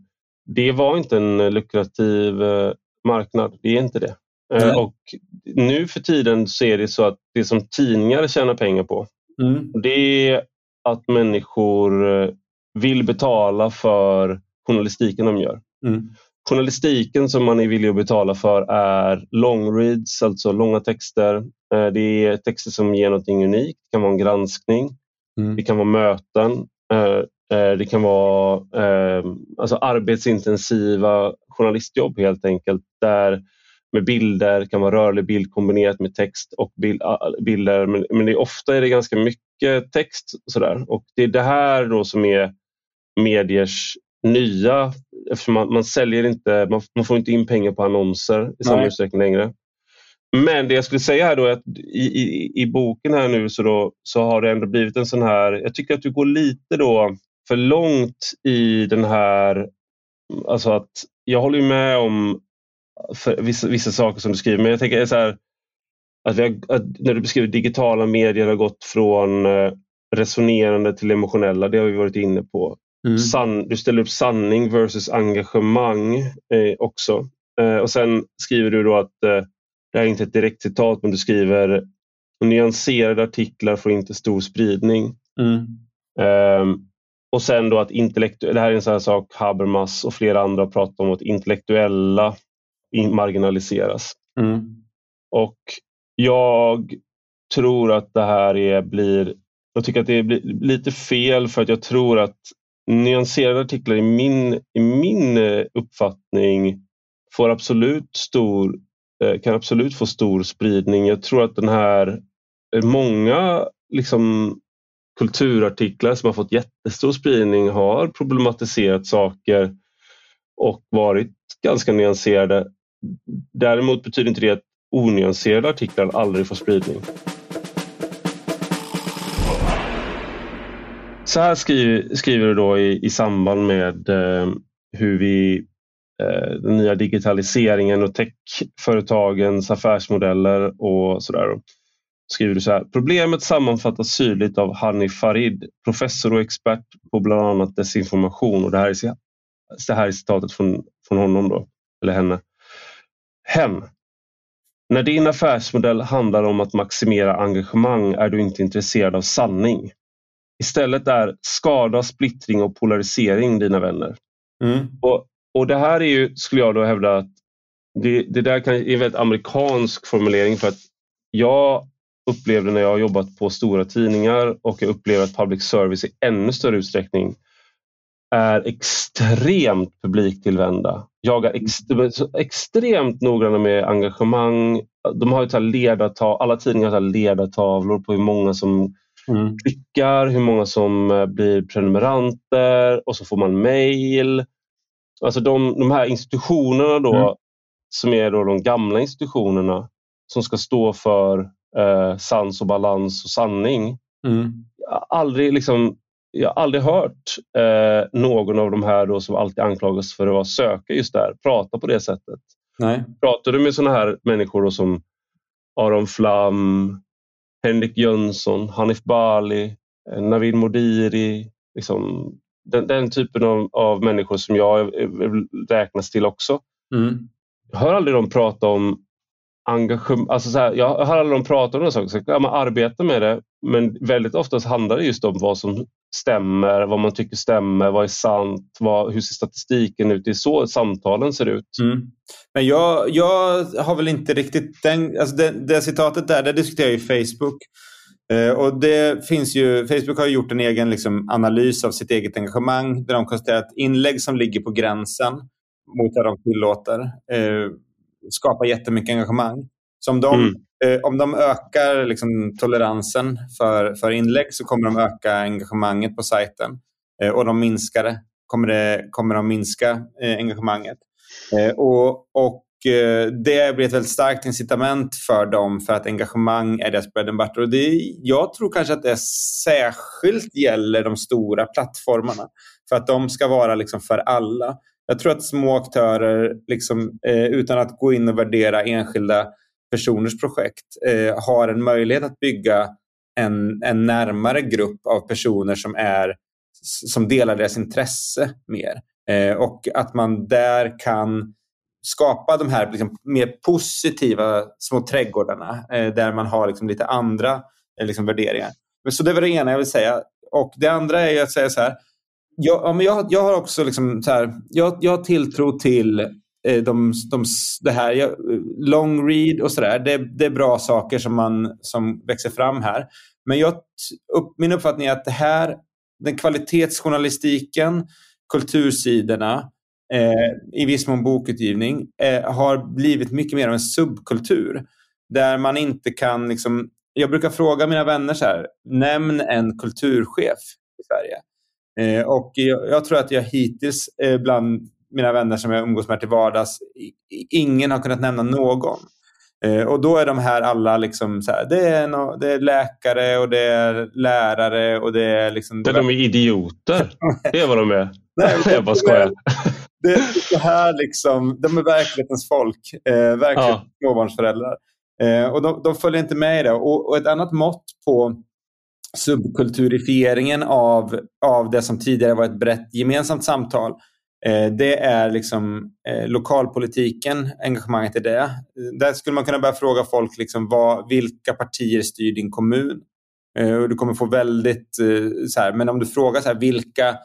Det var inte en lukrativ eh, marknad. Det är inte det. Nej. och nu för tiden så är det så att det som tidningar tjänar pengar på Mm. det är att människor eh, vill betala för journalistiken de gör. Mm. Journalistiken som man är villig att betala för är long reads, alltså långa texter. Eh, Det är texter som ger något unikt. Det kan vara en granskning, Mm. det kan vara möten, eh, eh, det kan vara alltså arbetsintensiva journalistjobb helt enkelt. Där med bilder, det kan vara rörlig bild kombinerat med text och bild, ah, bilder. Men, men det är, ofta är det ganska mycket text. Sådär. Och det är det här då som är mediers nya, eftersom man, man säljer inte, man, man får inte in pengar på annonser i samma Nej. utsträckning längre. Men det jag skulle säga här då är att i, i, i boken här nu så, då, så har det ändå blivit en sån här, jag tycker att du går lite då för långt i den här, alltså att jag håller med om vissa, vissa saker som du skriver men jag tänker så här, att, har, att när du beskriver digitala medier har gått från eh, resonerande till emotionella, det har vi varit inne på. Mm. Sann, du ställer upp sanning versus engagemang eh, också. Eh, och sen skriver du då att eh, det här är inte ett direkt citat men du skriver nyanserade artiklar får inte stor spridning. Mm. Ehm, och sen då att intellektu- det här är en sån här sak Habermas och flera andra pratar om att intellektuella in- marginaliseras. Mm. Och jag tror att det här är, blir, jag tycker att det blir lite fel för att jag tror att nyanserade artiklar i min, i min eh, uppfattning får absolut stor, eh, kan absolut få stor spridning. Jag tror att den här, eh, många liksom kulturartiklar som har fått jättestor spridning har problematiserat saker och varit ganska nyanserade. Däremot betyder inte det att onyanserade artiklar aldrig får spridning. Så här skriver, skriver du då i, i samband med eh, hur vi eh, den nya digitaliseringen och techföretagens affärsmodeller och sådär. Skriver du så här. Problemet sammanfattas tydligt av Hanif Farid, professor och expert på bland annat desinformation. Och det här är, det här är citatet från, från honom då, eller henne. Hen. När din affärsmodell handlar om att maximera engagemang är du inte intresserad av sanning. Istället är skada, splittring och polarisering dina vänner. Mm. Och, och det här är ju, skulle jag då hävda, att det, det där kan, är en väldigt amerikansk formulering för att jag upplevde när jag har jobbat på stora tidningar och jag upplever att public service i ännu större utsträckning är extremt publiktillvända. Jag är extremt noggranna med engagemang. De har ju ledartav, alla tidningar har ledartavlor på hur många som Mm. klickar, hur många som eh, blir prenumeranter och så får man mail. Alltså de, de här institutionerna då, Mm. som är då de gamla institutionerna, som ska stå för eh, sans och balans och sanning. Mm. Jag har aldrig, liksom, jag har aldrig hört eh, någon av de här då som alltid anklagas för att vara söka just där prata på det sättet. Nej. Pratar du med sådana här människor då som Aron Flam, Henrik Jönsson, Hanif Bali, eh, Navid Modiri, liksom, den, den typen av, av människor som jag räknas till också. Mm. Jag hör aldrig dem prata om engagemang. Alltså så här, jag hör aldrig dem prata om de saker. Kan man arbeta med det men väldigt ofta handlar det just om vad som stämmer, vad man tycker stämmer, vad är sant, vad, hur ser statistiken ut? Det är så samtalen ser ut. Mm. Men jag, jag har väl inte riktigt den, alltså det, det citatet där, det diskuterar ju Facebook. Eh, och det finns ju, Facebook har gjort en egen liksom, analys av sitt eget engagemang där de konstaterar att inlägg som ligger på gränsen mot vad de tillåter eh, skapar jättemycket engagemang. Så om de, Mm. Eh, om de ökar liksom, toleransen för, för inlägg så kommer de öka engagemanget på sajten. Eh, och de minskar det, kommer, det, kommer de minska eh, engagemanget. Och, och det blir ett väldigt starkt incitament för dem för att engagemang är deras bread and butter. Och det, jag tror kanske att det särskilt gäller de stora plattformarna. För att de ska vara liksom för alla. Jag tror att små aktörer, liksom, utan att gå in och värdera enskilda personers projekt, eh, har en möjlighet att bygga en, en närmare grupp av personer som, är, som delar deras intresse mer. Eh, och att man där kan skapa de här liksom, mer positiva små trädgårdarna eh, där man har liksom, lite andra eh, liksom, värderingar. Så det var det ena jag vill säga. Och det andra är att säga så här. Jag, ja, men jag, jag har också liksom, så här, jag, jag har tilltro till Eh, de, de, det här. Long read och sådär. Det, det är bra saker som, man, som växer fram här. Men jag, upp, min uppfattning är att det här, den kvalitetsjournalistiken, kultursidorna, eh, i viss mån bokutgivning, eh, har blivit mycket mer av en subkultur. Där man inte kan... Liksom, jag brukar fråga mina vänner så här, nämn en kulturchef i Sverige. Eh, och jag, jag, tror att jag hittills eh, bland mina vänner som jag umgås med till vardags, ingen har kunnat nämna någon. Eh, och då är de här alla liksom så här, det, är no, det är läkare och det är lärare och det är liksom... Det de är idioter. Det är vad de är. Nej, jag bara skojar. Det är så här liksom, de är verklighetens folk. Eh, verkligen Ja. småbarnsföräldrar. Eh, och de, de följer inte med i det. Och, och ett annat mått på subkulturifieringen av, av det som tidigare var ett brett gemensamt samtal. Eh, det är liksom eh, lokalpolitiken, engagemanget i det. Där skulle man kunna börja fråga folk liksom vad, vilka partier styr din kommun. Eh, och du kommer få väldigt... Eh, så här, men om du frågar så här, vilka,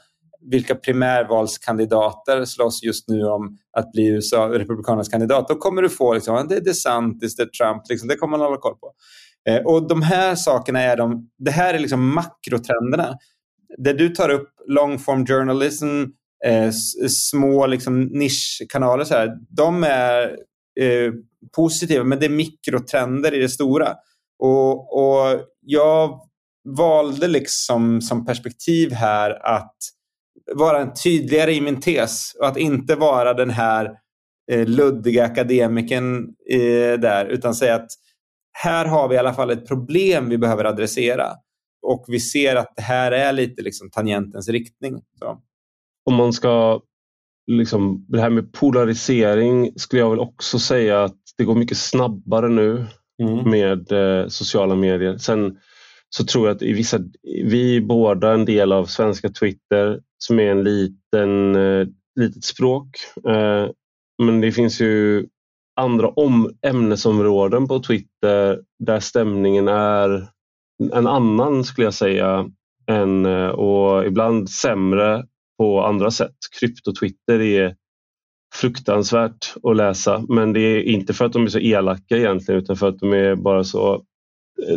vilka primärvalskandidater slåss just nu om att bli USA, Republikanernas kandidat, då kommer du få liksom, det är DeSantis, det är Trump, liksom, det kommer man hålla koll på. Eh, och de här sakerna är de, det här är liksom makrotrenderna. Det du tar upp, long form journalism, Eh, små liksom nischkanaler, så här, de är eh, positiva, men det är mikrotrender i det stora. Och, och jag valde liksom som perspektiv här att vara en tydligare i min tes och att inte vara den här eh, luddiga akademikern eh, där, utan säga att här har vi i alla fall ett problem vi behöver adressera. Och vi ser att det här är lite liksom tangentens riktning. Så. Om man ska, liksom, det här med polarisering skulle jag väl också säga att det går mycket snabbare nu med eh, sociala medier. Sen så tror jag att i vissa, vi är båda en del av svenska Twitter som är en liten, eh, litet språk. Eh, men det finns ju andra om, ämnesområden på Twitter där stämningen är en annan skulle jag säga. Än, eh, och ibland sämre på andra sätt. Krypto-Twitter är fruktansvärt att läsa men det är inte för att de är så elaka egentligen utan för att de är bara så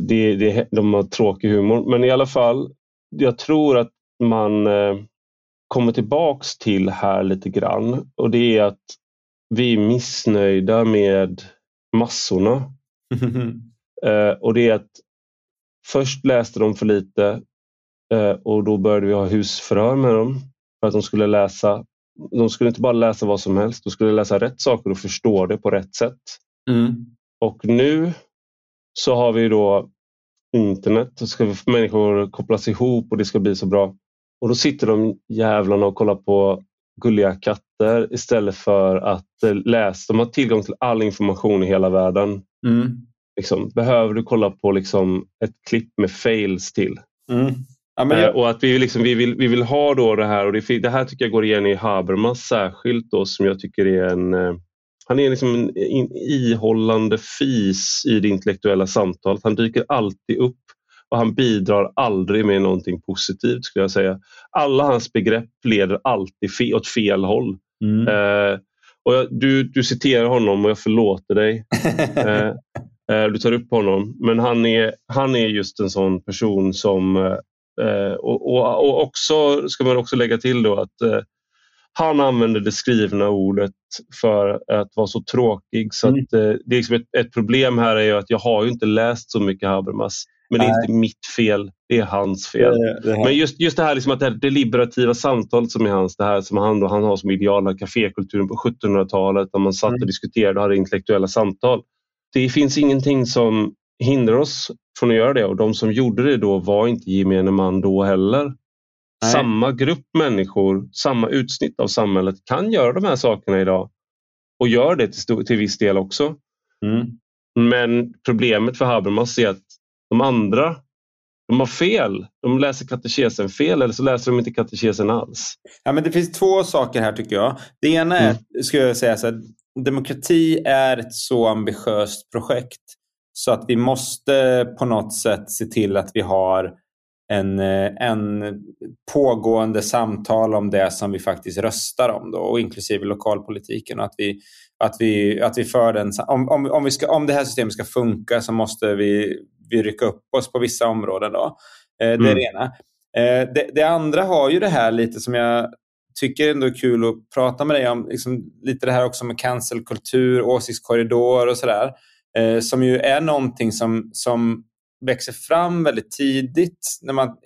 det, det, de har tråkig humor. Men i alla fall, jag tror att man eh, kommer tillbaks till här lite grann och det är att vi är missnöjda med massorna. Eh, och det är att först läste de för lite eh, och då började vi ha husförhör med dem för att de skulle läsa. De skulle inte bara läsa vad som helst, de skulle läsa rätt saker och förstå det på rätt sätt. Mm. Och nu så har vi då internet och ska människor kopplas ihop och det ska bli så bra. Och då sitter de jävlarna och kollar på gulliga katter istället för att eh, läsa. De har tillgång till all information i hela världen. Mm. Liksom, behöver du kolla på liksom ett klipp med fails till? Mm. Ja, eh, och att vi, liksom, vi, vill, vi vill ha då det här och det, det här tycker jag går igen i Habermas särskilt då som jag tycker är en eh, han är liksom en, en ihållande fis i det intellektuella samtalet. Han dyker alltid upp och han bidrar aldrig med någonting positivt skulle jag säga. Alla hans begrepp leder alltid fe åt fel håll. Mm. Eh, och jag, du, du citerar honom och jag förlåter dig. eh, eh, du tar upp honom. Men han är, han är just en sån person som eh, och, och, och, också ska man också lägga till då att eh, han använder det skrivna ordet för att vara så tråkig. Så mm. att, eh, det är liksom ett, ett, problem här är att jag har inte läst så mycket Habermas. Men det är inte mitt fel, det är hans fel. Det, det men just, just det här liksom att det deliberativa samtalet som är hans, det här som han, då, han har som ideal kafékulturen på 1700-talet när man satt och mm. diskuterade och hade intellektuella samtal. Det finns ingenting som hindrar oss från att göra det och de som gjorde det då var inte gemene man då heller. Nej. Samma grupp människor, samma utsnitt av samhället kan göra de här sakerna idag och gör det till, till viss del också. Mm. Men problemet för Habermas är att de andra de har fel. De läser katekesen fel eller så läser de inte katekesen alls. Ja, men det finns två saker här tycker jag. Det ena är, mm. ska jag säga så här, demokrati är ett så ambitiöst projekt så att vi måste på något sätt se till att vi har en, en pågående samtal om det som vi faktiskt röstar om då, och inklusive lokalpolitiken. Att vi, att vi, att vi för den, om, om, om, vi ska, om det här systemet ska funka så måste vi vi rycka upp oss på vissa områden. Då. Eh, det är mm. det ena. Eh, det, det, andra har ju det här lite som jag tycker ändå är kul att prata med dig om. Liksom, lite det här också med cancelkultur, åsiktskorridor och sådär. Eh, som ju är någonting som, som växer fram väldigt tidigt. När man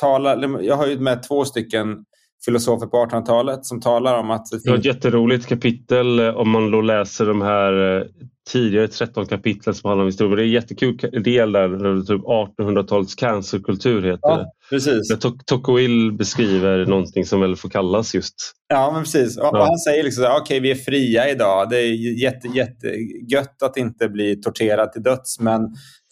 talar, jag har ju med två stycken filosofer på 1800-talet som talar om att... Det, är ett jätteroligt kapitel om man då läser de här tidigare 13 kapitel som handlar om historia. Det är en jättekul del där, typ 1800-talets cancerkultur heter ja, det. Precis. Tocqueville beskriver någonting som väl får kallas just... Ja, men precis. Och, ja. och han säger liksom okej okay, vi är fria idag. Det är jätte, jättegött att inte bli torterad till döds men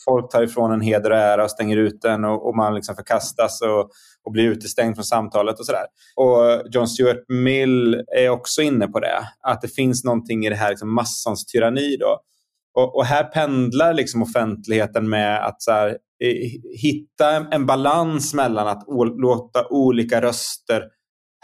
folk tar ifrån en heder och ära och stänger ut den och, och man liksom förkastas och, och blir utestängd från samtalet och sådär. Och John Stuart Mill är också inne på det, att det finns någonting i det här liksom massans tyranni. Då. Och, och här pendlar liksom offentligheten med att så här, hitta en balans mellan att låta olika röster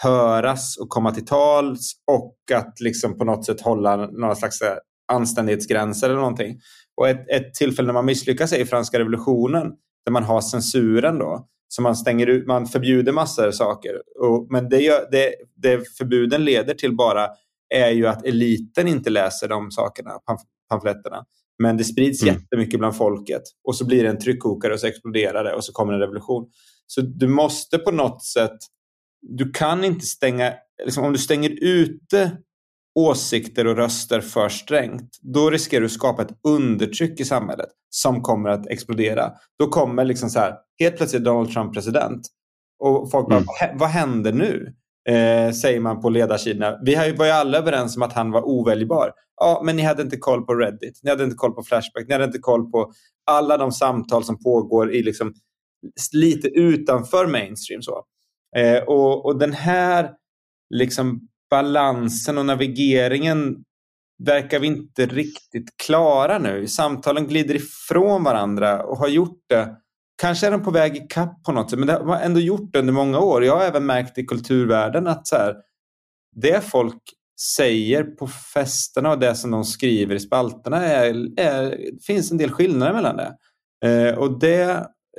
höras och komma till tals och att liksom på något sätt hålla några slags eh, anständighetsgränser eller någonting. Och ett, ett tillfälle när man misslyckas är i franska revolutionen där man har censuren då. Så man, stänger ut, man förbjuder massor av saker. Och, men det, gör, det, det förbuden leder till bara är ju att eliten inte läser de sakerna, pamfletterna. Men det sprids mm. jättemycket bland folket och så blir det en tryckkokare och så exploderar det och så kommer en revolution. Så du måste på något sätt, du kan inte stänga, liksom, om du stänger ute åsikter och röster för strängt, då riskerar du att skapa ett undertryck i samhället som kommer att explodera. Då kommer liksom så här, helt plötsligt Donald Trump president och folk bara, mm. vad händer nu? Eh, säger man på ledarsidorna. Vi var ju alla överens om att han var oväljbar. Ja, men ni hade inte koll på Reddit, ni hade inte koll på Flashback, ni hade inte koll på alla de samtal som pågår i liksom, lite utanför mainstream. Så. Eh, och, och den här liksom balansen och navigeringen verkar vi inte riktigt klara nu. Samtalen glider ifrån varandra och har gjort det. Kanske är de på väg i kapp på något sätt, men det har ändå gjort det under många år. Jag har även märkt i kulturvärlden att så här, det folk säger på festerna och det som de skriver i spalterna är, är, det finns en del skillnader mellan det. Eh, och det,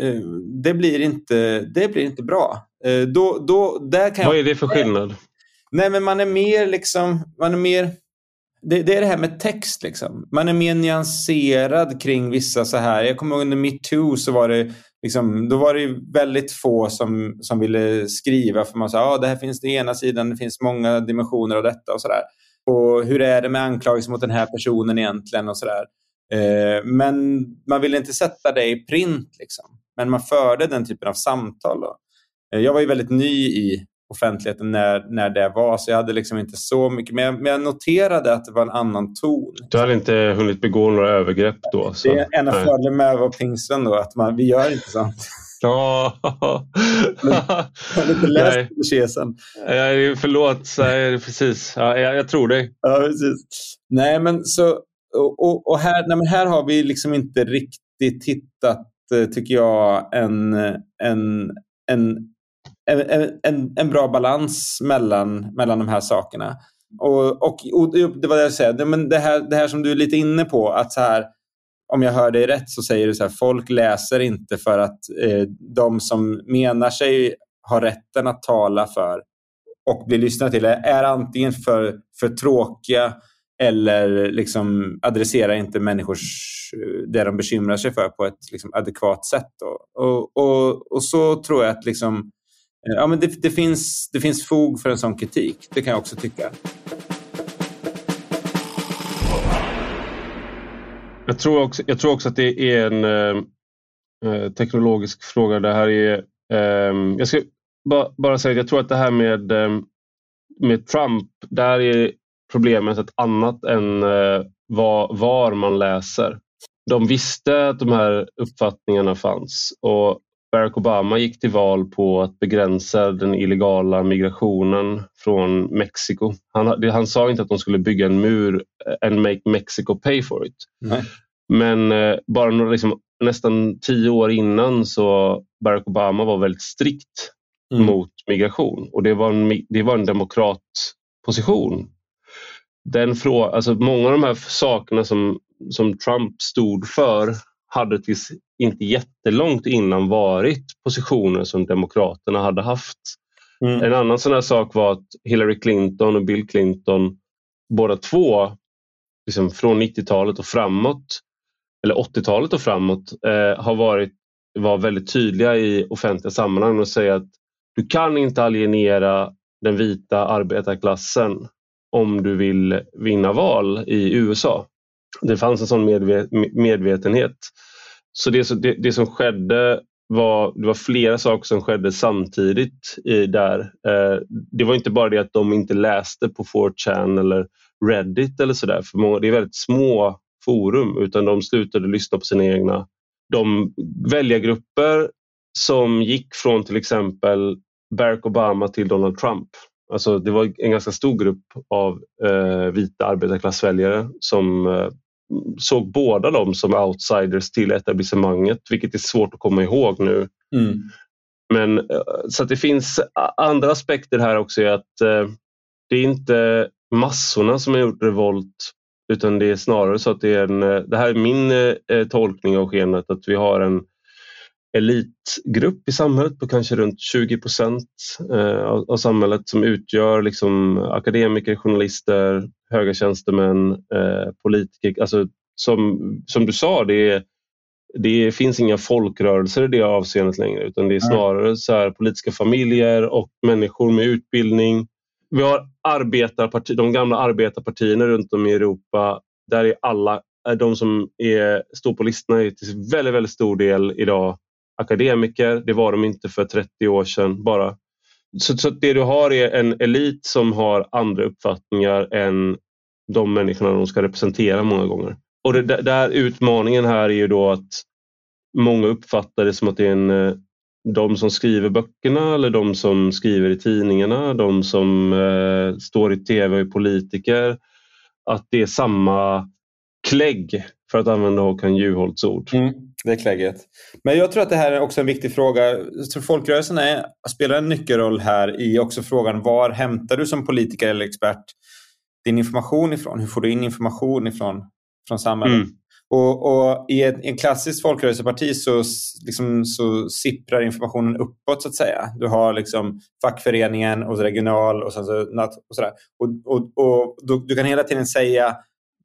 eh, det, blir inte, det blir inte bra. Eh, då, då, där kan Vad är det för skillnad? Nej, men man är mer liksom, man är mer, det, det, är det här med text liksom. Man är mer nyanserad kring vissa så här. Jag kommer ihåg under metoo så var det liksom, då var det väldigt få som, som ville skriva för man sa, ja, ah, det här finns det ena sidan, det finns många dimensioner av detta och sådär. Och hur är det med anklagelser mot den här personen egentligen och sådär. Eh, men man ville inte sätta det i print. Liksom. Men man förde den typen av samtal. Då. Eh, jag var ju väldigt ny i offentligheten när, när det var, så jag hade liksom inte så mycket. Men jag, men jag noterade att det var en annan ton. Du hade inte hunnit begå några övergrepp då? Så. Det är en av fördelarna med att vara pingsten då, att man, vi gör inte sånt. Ja. jag har inte läst katekesen. Förlåt, nej, precis. Ja, jag, jag, tror dig. Ja, precis. Nej, men så, och, och här, nej, men här har vi liksom inte riktigt hittat, eh, tycker jag, en, en, en, en, en, en bra balans mellan, mellan de här sakerna. Och, och, och det var det jag säger, men det här, det här som du är lite inne på, att så här, om jag hör dig rätt så säger du så här, folk läser inte för att eh, de som menar sig har rätten att tala för och bli lyssnade till är antingen för, för tråkiga eller liksom adresserar inte människors eh, det de bekymrar sig för på ett liksom adekvat sätt. Och, och, och, så tror jag att liksom, eh, Eh, ja, men det, det, finns, det finns fog för en sån kritik. Det kan jag också tycka. Jag tror också, jag tror också att det är en eh, eh teknologisk fråga. Det här är, eh, jag ska ba, bara säga att jag tror att det här med, ehm, med Trump, där är problemet ett annat än eh, var, var man läser. De visste att de här uppfattningarna fanns och Barack Obama gick till val på att begränsa den illegala migrationen från Mexiko. Han, han sa inte att de skulle bygga en mur and make Mexico pay for it. Nej. Men eh, bara några, liksom, nästan tio år innan så Barack Obama var väldigt strikt mm. mot migration och det var en, det var en demokratposition. Den frå, alltså många av de här sakerna som, som Trump stod för hade tills inte jättelångt innan varit positioner som Demokraterna hade haft. Mm. En annan sån här sak var att Hillary Clinton och Bill Clinton båda två liksom från 90-talet och framåt eller 80-talet och framåt eh, har varit var väldigt tydliga i offentliga sammanhang och säga att du kan inte alienera den vita arbetarklassen om du vill vinna val i USA. Det fanns en sån medvetenhet. Så det, det, det, som skedde var, det var flera saker som skedde samtidigt i, där. Eh, det var inte bara det att de inte läste på 4chan eller Reddit eller sådär, för det är väldigt små forum utan de slutade lyssna på sina egna. De väljargrupper som gick från till exempel Barack Obama till Donald Trump. Alltså det var en ganska stor grupp av eh, vita arbetarklassväljare som eh, såg båda dem som outsiders till etablissemanget, vilket är svårt att komma ihåg nu. Mm. Men eh, Så det finns andra aspekter här också. Att eh, Det är inte massorna som har gjort revolt utan det är snarare så att det är en, eh, det här är min eh, tolkning av skenet, att vi har en elitgrupp i samhället på kanske runt 20 procent eh, av, samhället som utgör liksom akademiker, journalister, höga tjänstemän, eh, politiker. Alltså, som, som du sa, det, det finns inga folkrörelser i det avseendet längre utan det är snarare så här, politiska familjer och människor med utbildning vi har arbetarparti, de gamla arbetarpartierna runt om i Europa. Där är alla, de som är, står på listorna är till väldigt, väldigt stor del idag akademiker. Det var de inte för 30 år sedan bara. Så, så det du har är en elit som har andra uppfattningar än de människorna de ska representera många gånger. Och det, där utmaningen här är ju då att många uppfattar det som att det är en eh, de som skriver böckerna eller de som skriver i tidningarna, de som eh, står i tv och är politiker, att det är samma klägg för att använda Håkan Juholts ord. Mm, det är klägget. Men jag tror att det här är också en viktig fråga. Jag tror folkrörelsen är, spelar en nyckelroll här i också frågan var hämtar du som politiker eller expert din information ifrån? Hur får du in information ifrån från samhället? Mm. Och, och i, ett, en klassisk folkrörelseparti så, liksom, så sipprar informationen uppåt så att säga. Du har liksom fackföreningen och regional och, sen så, och sådär. Och, och, och du, du, kan hela tiden säga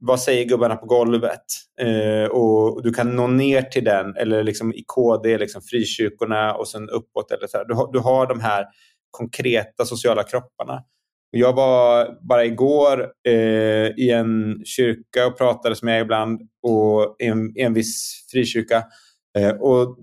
vad säger gubbarna på golvet? Eh, och du kan nå ner till den eller liksom i KD, liksom frikyrkorna och sen uppåt. Eller så du, har, du har de här konkreta sociala kropparna. Jag var bara igår eh, i en kyrka och pratade som jag ibland och i en, i en viss frikyrka. Eh, och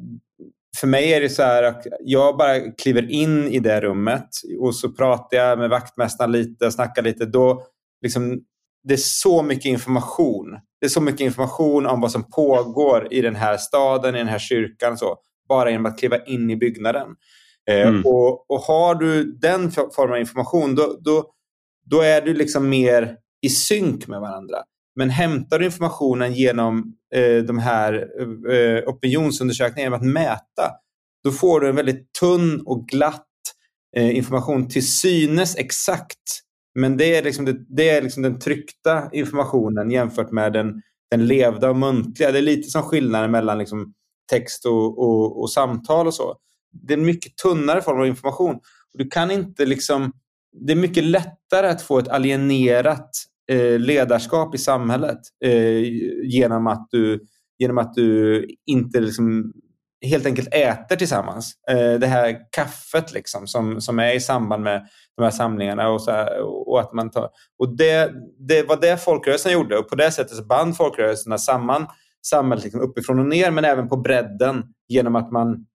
för mig är det så här att jag bara kliver in i det rummet och så pratar jag med vaktmästaren lite, snackar lite. Då liksom, det är så mycket information. Det är så mycket information om vad som pågår i den här staden, i den här kyrkan. Så, bara genom att kliva in i byggnaden. Eh, mm. och, och, har du den formen av information, då, då, då är du liksom mer i synk med varandra. Men hämtar du informationen genom eh, de här eh, opinionsundersökningarna, genom att mäta, då får du en väldigt tunn och glatt eh, information till synes exakt. Men det är, liksom det, det är liksom den tryckta informationen jämfört med den, den levda och muntliga. Det är lite som skillnaden mellan liksom text och, och, och samtal och så. Det är en mycket tunnare form av information. Du kan inte liksom, det är mycket lättare att få ett alienerat eh, ledarskap i samhället eh, genom, att du, genom att du inte liksom helt enkelt äter tillsammans. Eh, det här kaffet liksom, som, som är i samband med de här samlingarna. Och, så här, och att man tar, och det, det var det folkrörelsen gjorde och på det sättet så band folkrörelserna samman samhället liksom uppifrån och ner men även på bredden genom att man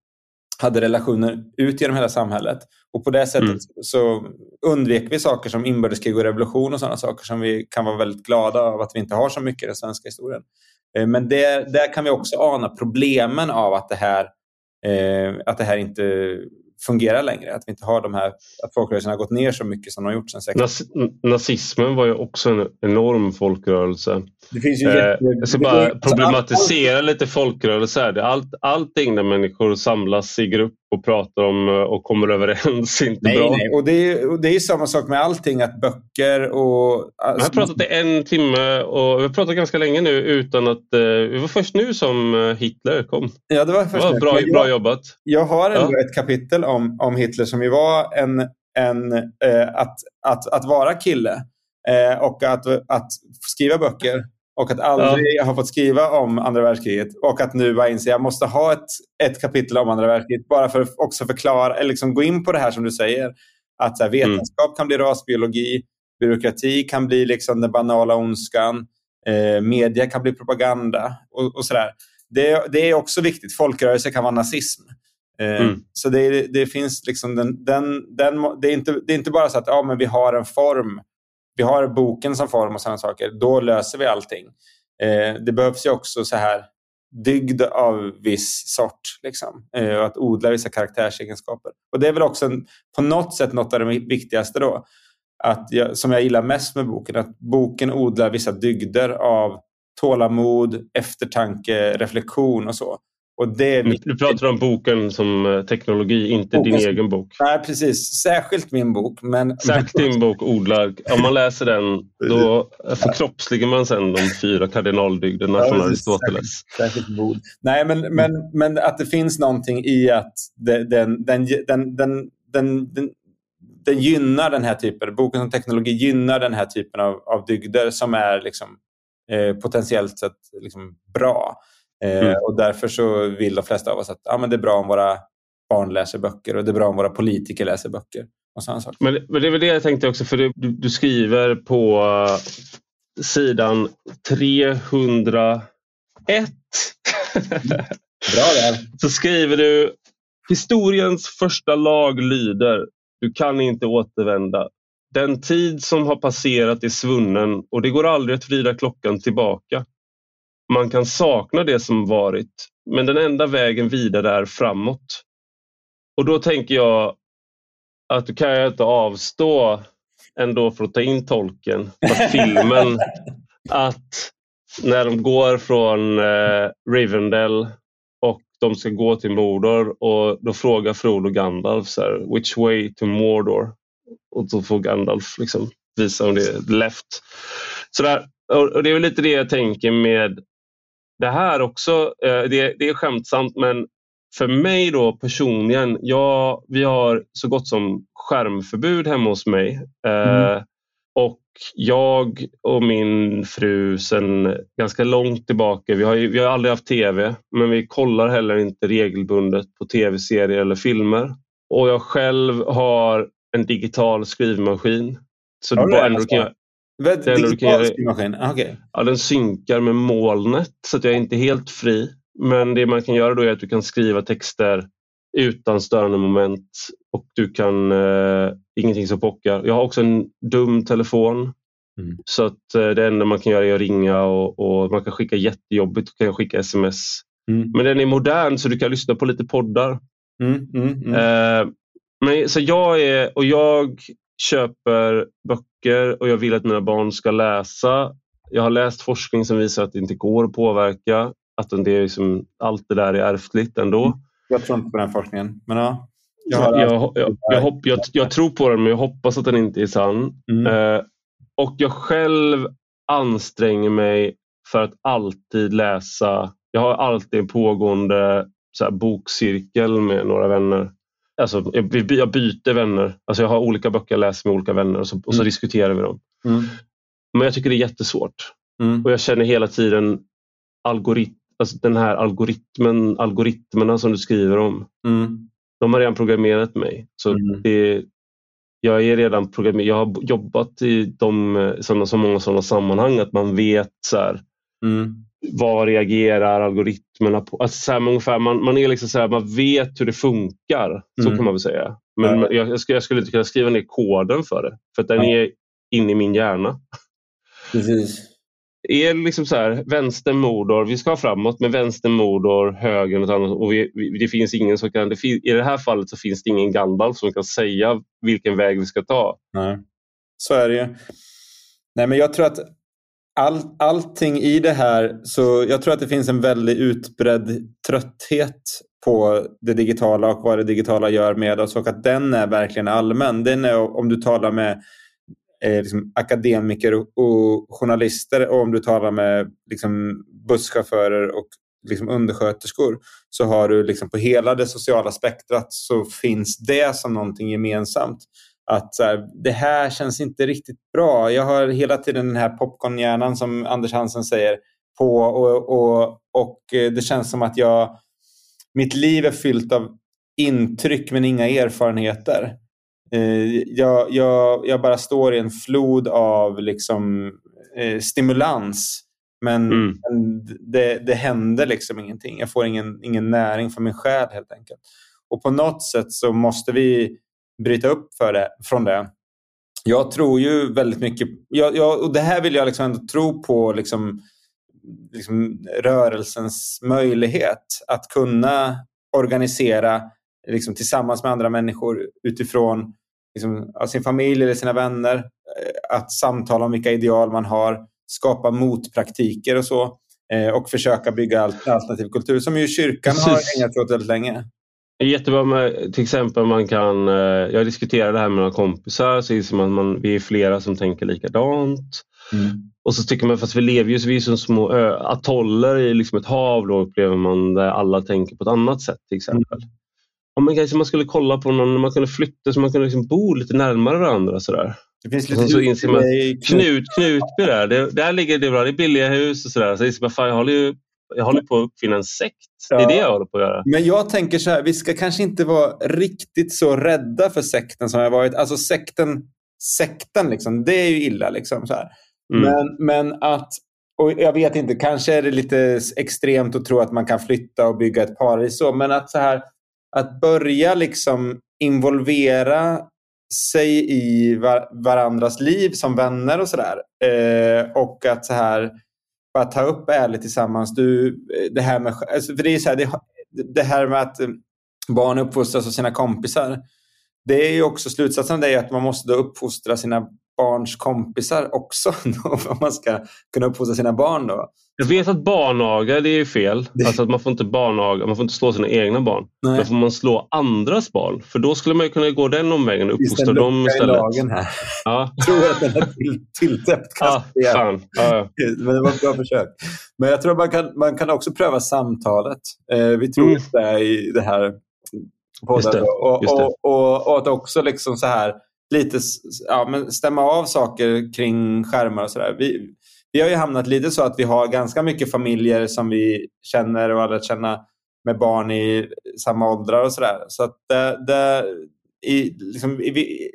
hade relationer ut genom hela samhället. Och på det sättet mm. så undvek vi saker som inbördeskrig och revolution och sådana saker som vi kan vara väldigt glada av att vi inte har så mycket i den svenska historien. Eh, men där, där kan vi också ana problemen av att det här, eh, att det här inte fungerar längre. Att vi inte har de här, att folkrörelserna har gått ner så mycket som de har gjort sedan 60 Nazismen var ju också en enorm folkrörelse. Det finns ju eh, jag ska bara problematisera all... lite folkrörelser. Allt, allting där människor samlas i grupp och pratar om eh, och kommer överens är inte nej, bra. Nej, och det är, och det är samma sak med allting, att böcker och... Alltså... Jag har pratat i en timme och vi har pratat ganska länge nu utan att... Uh, det var först nu som eh, Hitler kom. Ja, det var först det var bra, jag, bra jobbat. Jag har ändå ja. ett kapitel om, om Hitler som ju var en, en uh, att, att, att vara kille uh, och att, att skriva böcker och att aldrig ja. ha fått skriva om andra världskriget och att nu bara inse att jag måste ha ett, ett kapitel om andra världskriget bara för att också förklara, eller liksom gå in på det här som du säger. Att här, vetenskap mm. kan bli rasbiologi, byråkrati kan bli liksom den banala ondskan, eh, media kan bli propaganda och, och sådär. Det, det, är också viktigt. Folkrörelse kan vara nazism. Eh, mm. Så det, det, finns liksom den, den, den, det, är inte, det är inte bara så att ja, men vi har en form vi har boken som form och sådana saker, då löser vi allting. Eh, det behövs ju också så här dygd av viss sort. Liksom, eh, och att odla vissa karaktärsegenskaper. Och det är väl också en, på något sätt något av det viktigaste då. Att jag, som jag gillar mest med boken, att boken odlar vissa dygder av tålamod, eftertanke, reflektion och så. Och det Du pratar om boken som eh, teknologi, inte boken. din egen bok. Nej, precis. Särskilt min bok. Men... Särskilt din bok odlar. Om man läser den då förkroppsligar man sen de fyra kardinaldygderna ja, från Aristoteles. Särskilt mod. Nej, men, men, men att det finns någonting i att den, den, den, den, den, den, den den gynnar den här typen, boken som teknologi gynnar den här typen av, av dygder som är liksom, eh, potentiellt sett liksom, bra. Eh, mm. Och därför så vill de flesta av oss att ja, men det är bra om våra barn läser böcker och det är bra om våra politiker läser böcker. Och sådana saker. Men, men det är väl det jag tänkte också, för du, du skriver på uh, sidan 301 Bra där. Så skriver du Historiens första lag lyder Du kan inte återvända. Den tid som har passerat är svunnen och det går aldrig att vrida klockan tillbaka. Man kan sakna det som varit, men den enda vägen vidare är framåt. Och då tänker jag att du kan jag inte avstå ändå för att ta in tolken på filmen. att när de går från eh, Rivendell och de ska gå till Mordor och då frågar Frodo Gandalf så här, which way to Mordor? Och då får Gandalf liksom visa om det är left. Så där, och det är lite det jag tänker med det här också, eh, det, det är skämtsamt men för mig då personligen, ja, vi har så gott som skärmförbud hemma hos mig. Eh, mm. och jag och min fru sen ganska långt tillbaka, vi har, vi har aldrig haft tv, men vi kollar heller inte regelbundet på tv-serier eller filmer. Och jag själv har en digital skrivmaskin Så Har det du bara ändå kan jag, Vad- Digital skrivmaskin? Okej. ja, den synkar med molnet så att jag är inte helt fri. Men det man kan göra då är att du kan skriva texter utan störande moment och du kan eh, ingenting som pockar. Jag har också en dum telefon Mm. så att eh, det enda man kan göra är att ringa och, och man kan skicka jättejobbigt, då kan skicka sms. Mm. Men den är modern så du kan lyssna på lite poddar. Mm, mm, mm. Eh, men, så jag är, och jag köper böcker och jag vill att mina barn ska läsa. Jag har läst forskning som visar att det inte går att påverka. Att det är liksom, allt det där är ärftligt ändå. Jag tror inte på den forskningen. Men ja. Jag, jag, jag, jag, hopp, jag, jag tror på den men jag hoppas att den inte är sann. Mm. Eh, och jag själv anstränger mig för att alltid läsa. Jag har alltid en pågående så här, bokcirkel med några vänner. Alltså, jag, jag byter vänner. Alltså, jag har olika böcker jag läser med olika vänner och så, och så Mm. diskuterar vi dem. Mm. Men jag tycker det är jättesvårt. Mm. Och jag känner hela tiden algorit, alltså den här algoritmen, algoritmerna som du skriver om. Mm. De har redan programmerat mig. Så Mm. det, jag är redan programmerad. Jag har jobbat i de, eh, såna, så många sådana sammanhang att man vet så här, Mm. Vad reagerar algoritmerna på. Alltså så här, man, ungefär, man, man, är liksom så här, man vet hur det funkar. Så Mm. kan man väl säga. Men Ja. jag, jag, skulle, jag skulle inte kunna skriva ner koden för det. För att den Ja. är inne i min hjärna. Precis. Är liksom så här, vänster Mordor, vi ska framåt, men vänster Mordor, höger något annat. Och vi, vi, det finns ingen som kan, det fin, I det här fallet så finns det ingen Gandalf som kan säga vilken väg vi ska ta. Nej. Så är det ju. Nej, men jag tror att all, allting i det här, så jag tror att det finns en väldigt utbredd trötthet på det digitala och vad det digitala gör med oss och att den är verkligen allmän. Den är om du talar med eh, liksom akademiker och, och journalister och om du talar med liksom, busschaufförer och liksom, undersköterskor så har du liksom, på hela det sociala spektrat så finns det som någonting gemensamt att så här, det här känns inte riktigt bra. Jag har hela tiden den här popcornhjärnan som Anders Hansen säger på och, och, och eh, det känns som att jag mitt liv är fyllt av intryck men inga erfarenheter. Eh, Jag, jag, jag bara står i en flod av liksom, eh, stimulans men, Mm. det, det händer liksom ingenting. Jag får ingen, ingen näring för min själ helt enkelt. Och på något sätt så måste vi bryta upp för det, från det. Jag tror ju väldigt mycket, jag, jag, och det här vill jag liksom ändå tro på liksom, liksom rörelsens möjlighet att kunna organisera liksom, tillsammans med andra människor utifrån liksom, sin familj eller sina vänner. eh, Att samtala om vilka ideal man har, skapa motpraktiker och så. eh, Och försöka bygga al- alternativ kultur som ju kyrkan har Precis. ägnat sig åt väldigt länge. Det är jättebra med till exempel man kan, eh, jag diskuterar det här med några kompisar så inser man att man, vi är flera som tänker likadant. Och så tycker man, fast vi lever ju vi är som små ö, atoller i liksom ett hav då upplever man där alla tänker på ett annat sätt till exempel. Om man kanske man skulle kolla på någon, man kunde flytta så man kunde liksom bo lite närmare varandra sådär. Det finns Och lite sen så inser man- Knut, Knutby där, det, där ligger det bra, det är billiga hus och sådär. Så inser man, fan, jag håller ju jag håller på att uppfinna en sekt. Det är Ja. det jag håller på att göra. Men jag tänker så här, vi ska kanske inte vara riktigt så rädda för sekten som jag varit. Alltså sekten, sekten liksom, det är ju illa. Liksom, så. Mm. Men, men att, och jag vet inte, kanske är det lite extremt att tro att man kan flytta och bygga ett paradis så, men att så här, att börja liksom involvera sig i var, varandras liv som vänner och sådär. Eh, och att så här, bara ta upp ärligt tillsammans. Du, eh, det här med, alltså, för det, är så här, det, det här med att eh, barn uppfostras av sina kompisar. Det är ju också slutsatsen av det är att man måste då uppfostra sina barns kompisar också. Om man ska kunna uppfostra sina barn då. Jag vet att barnaga det är fel. Alltså att man får inte barnaga, man får inte slå sina egna barn. Nej. Men får man slå andras barn? För då skulle man ju kunna gå den omvägen och det uppfostra dem istället. lagen här? Ja, Jag tror att den är till, tilltäppt. ja igen. fan. Ja. Men det var ett bra försök. Men jag tror man kan, man kan också pröva samtalet. Eh, vi tror Mm. det i det här podden. Det, Och, det. och, och, och att också liksom så här lite ja, men stämma av saker kring skärmar och sådär. Vi, vi har ju hamnat lite så att vi har ganska mycket familjer som vi känner och har lärt känna med barn i samma åldrar och sådär. Så att det, det, i, liksom, i, i,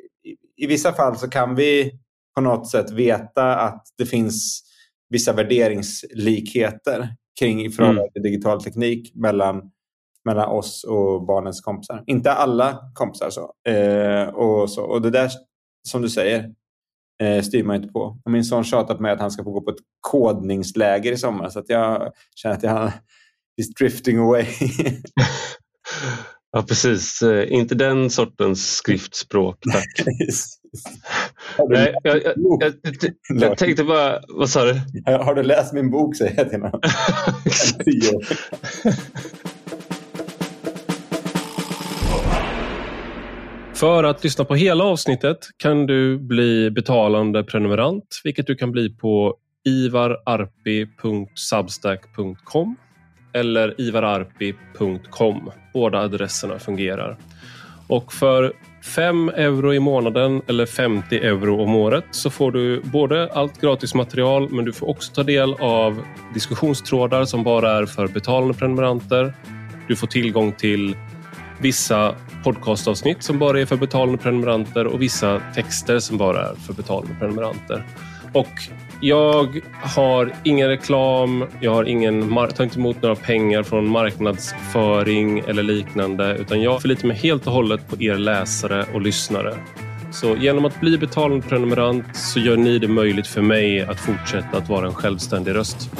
i vissa fall så kan vi på något sätt veta att det finns vissa värderingslikheter kring i förhållande mm. till digital teknik mellan, mellan oss och barnens kompisar. Inte alla kompisar. Så. Eh, och, så. och det där, som du säger, eh, styr man inte på. Min son tjatar på mig att han ska få gå på ett kodningsläger i sommar så att jag känner att jag is drifting away. ja, precis. Eh, inte den sortens skriftspråk, tack. Nej, jag, jag, jag, jag, tänkte bara, vad sa du? Har du läst min bok säger jag till honom. För att lyssna på hela avsnittet kan du bli betalande prenumerant, vilket du kan bli på ivararpi.substack.com eller ivararpi.com. Båda adresserna fungerar. Och för 5 euro i månaden eller 50 euro om året så får du både allt gratis material men du får också ta del av diskussionstrådar som bara är för betalande prenumeranter. Du får tillgång till vissa podcastavsnitt som bara är för betalande prenumeranter och vissa texter som bara är för betalande prenumeranter. Och jag har ingen reklam, jag har ingen, tar inte emot några pengar från marknadsföring eller liknande utan jag förlitar mig helt och hållet på er läsare och lyssnare. Så genom att bli betalande prenumerant så gör ni det möjligt för mig att fortsätta att vara en självständig röst.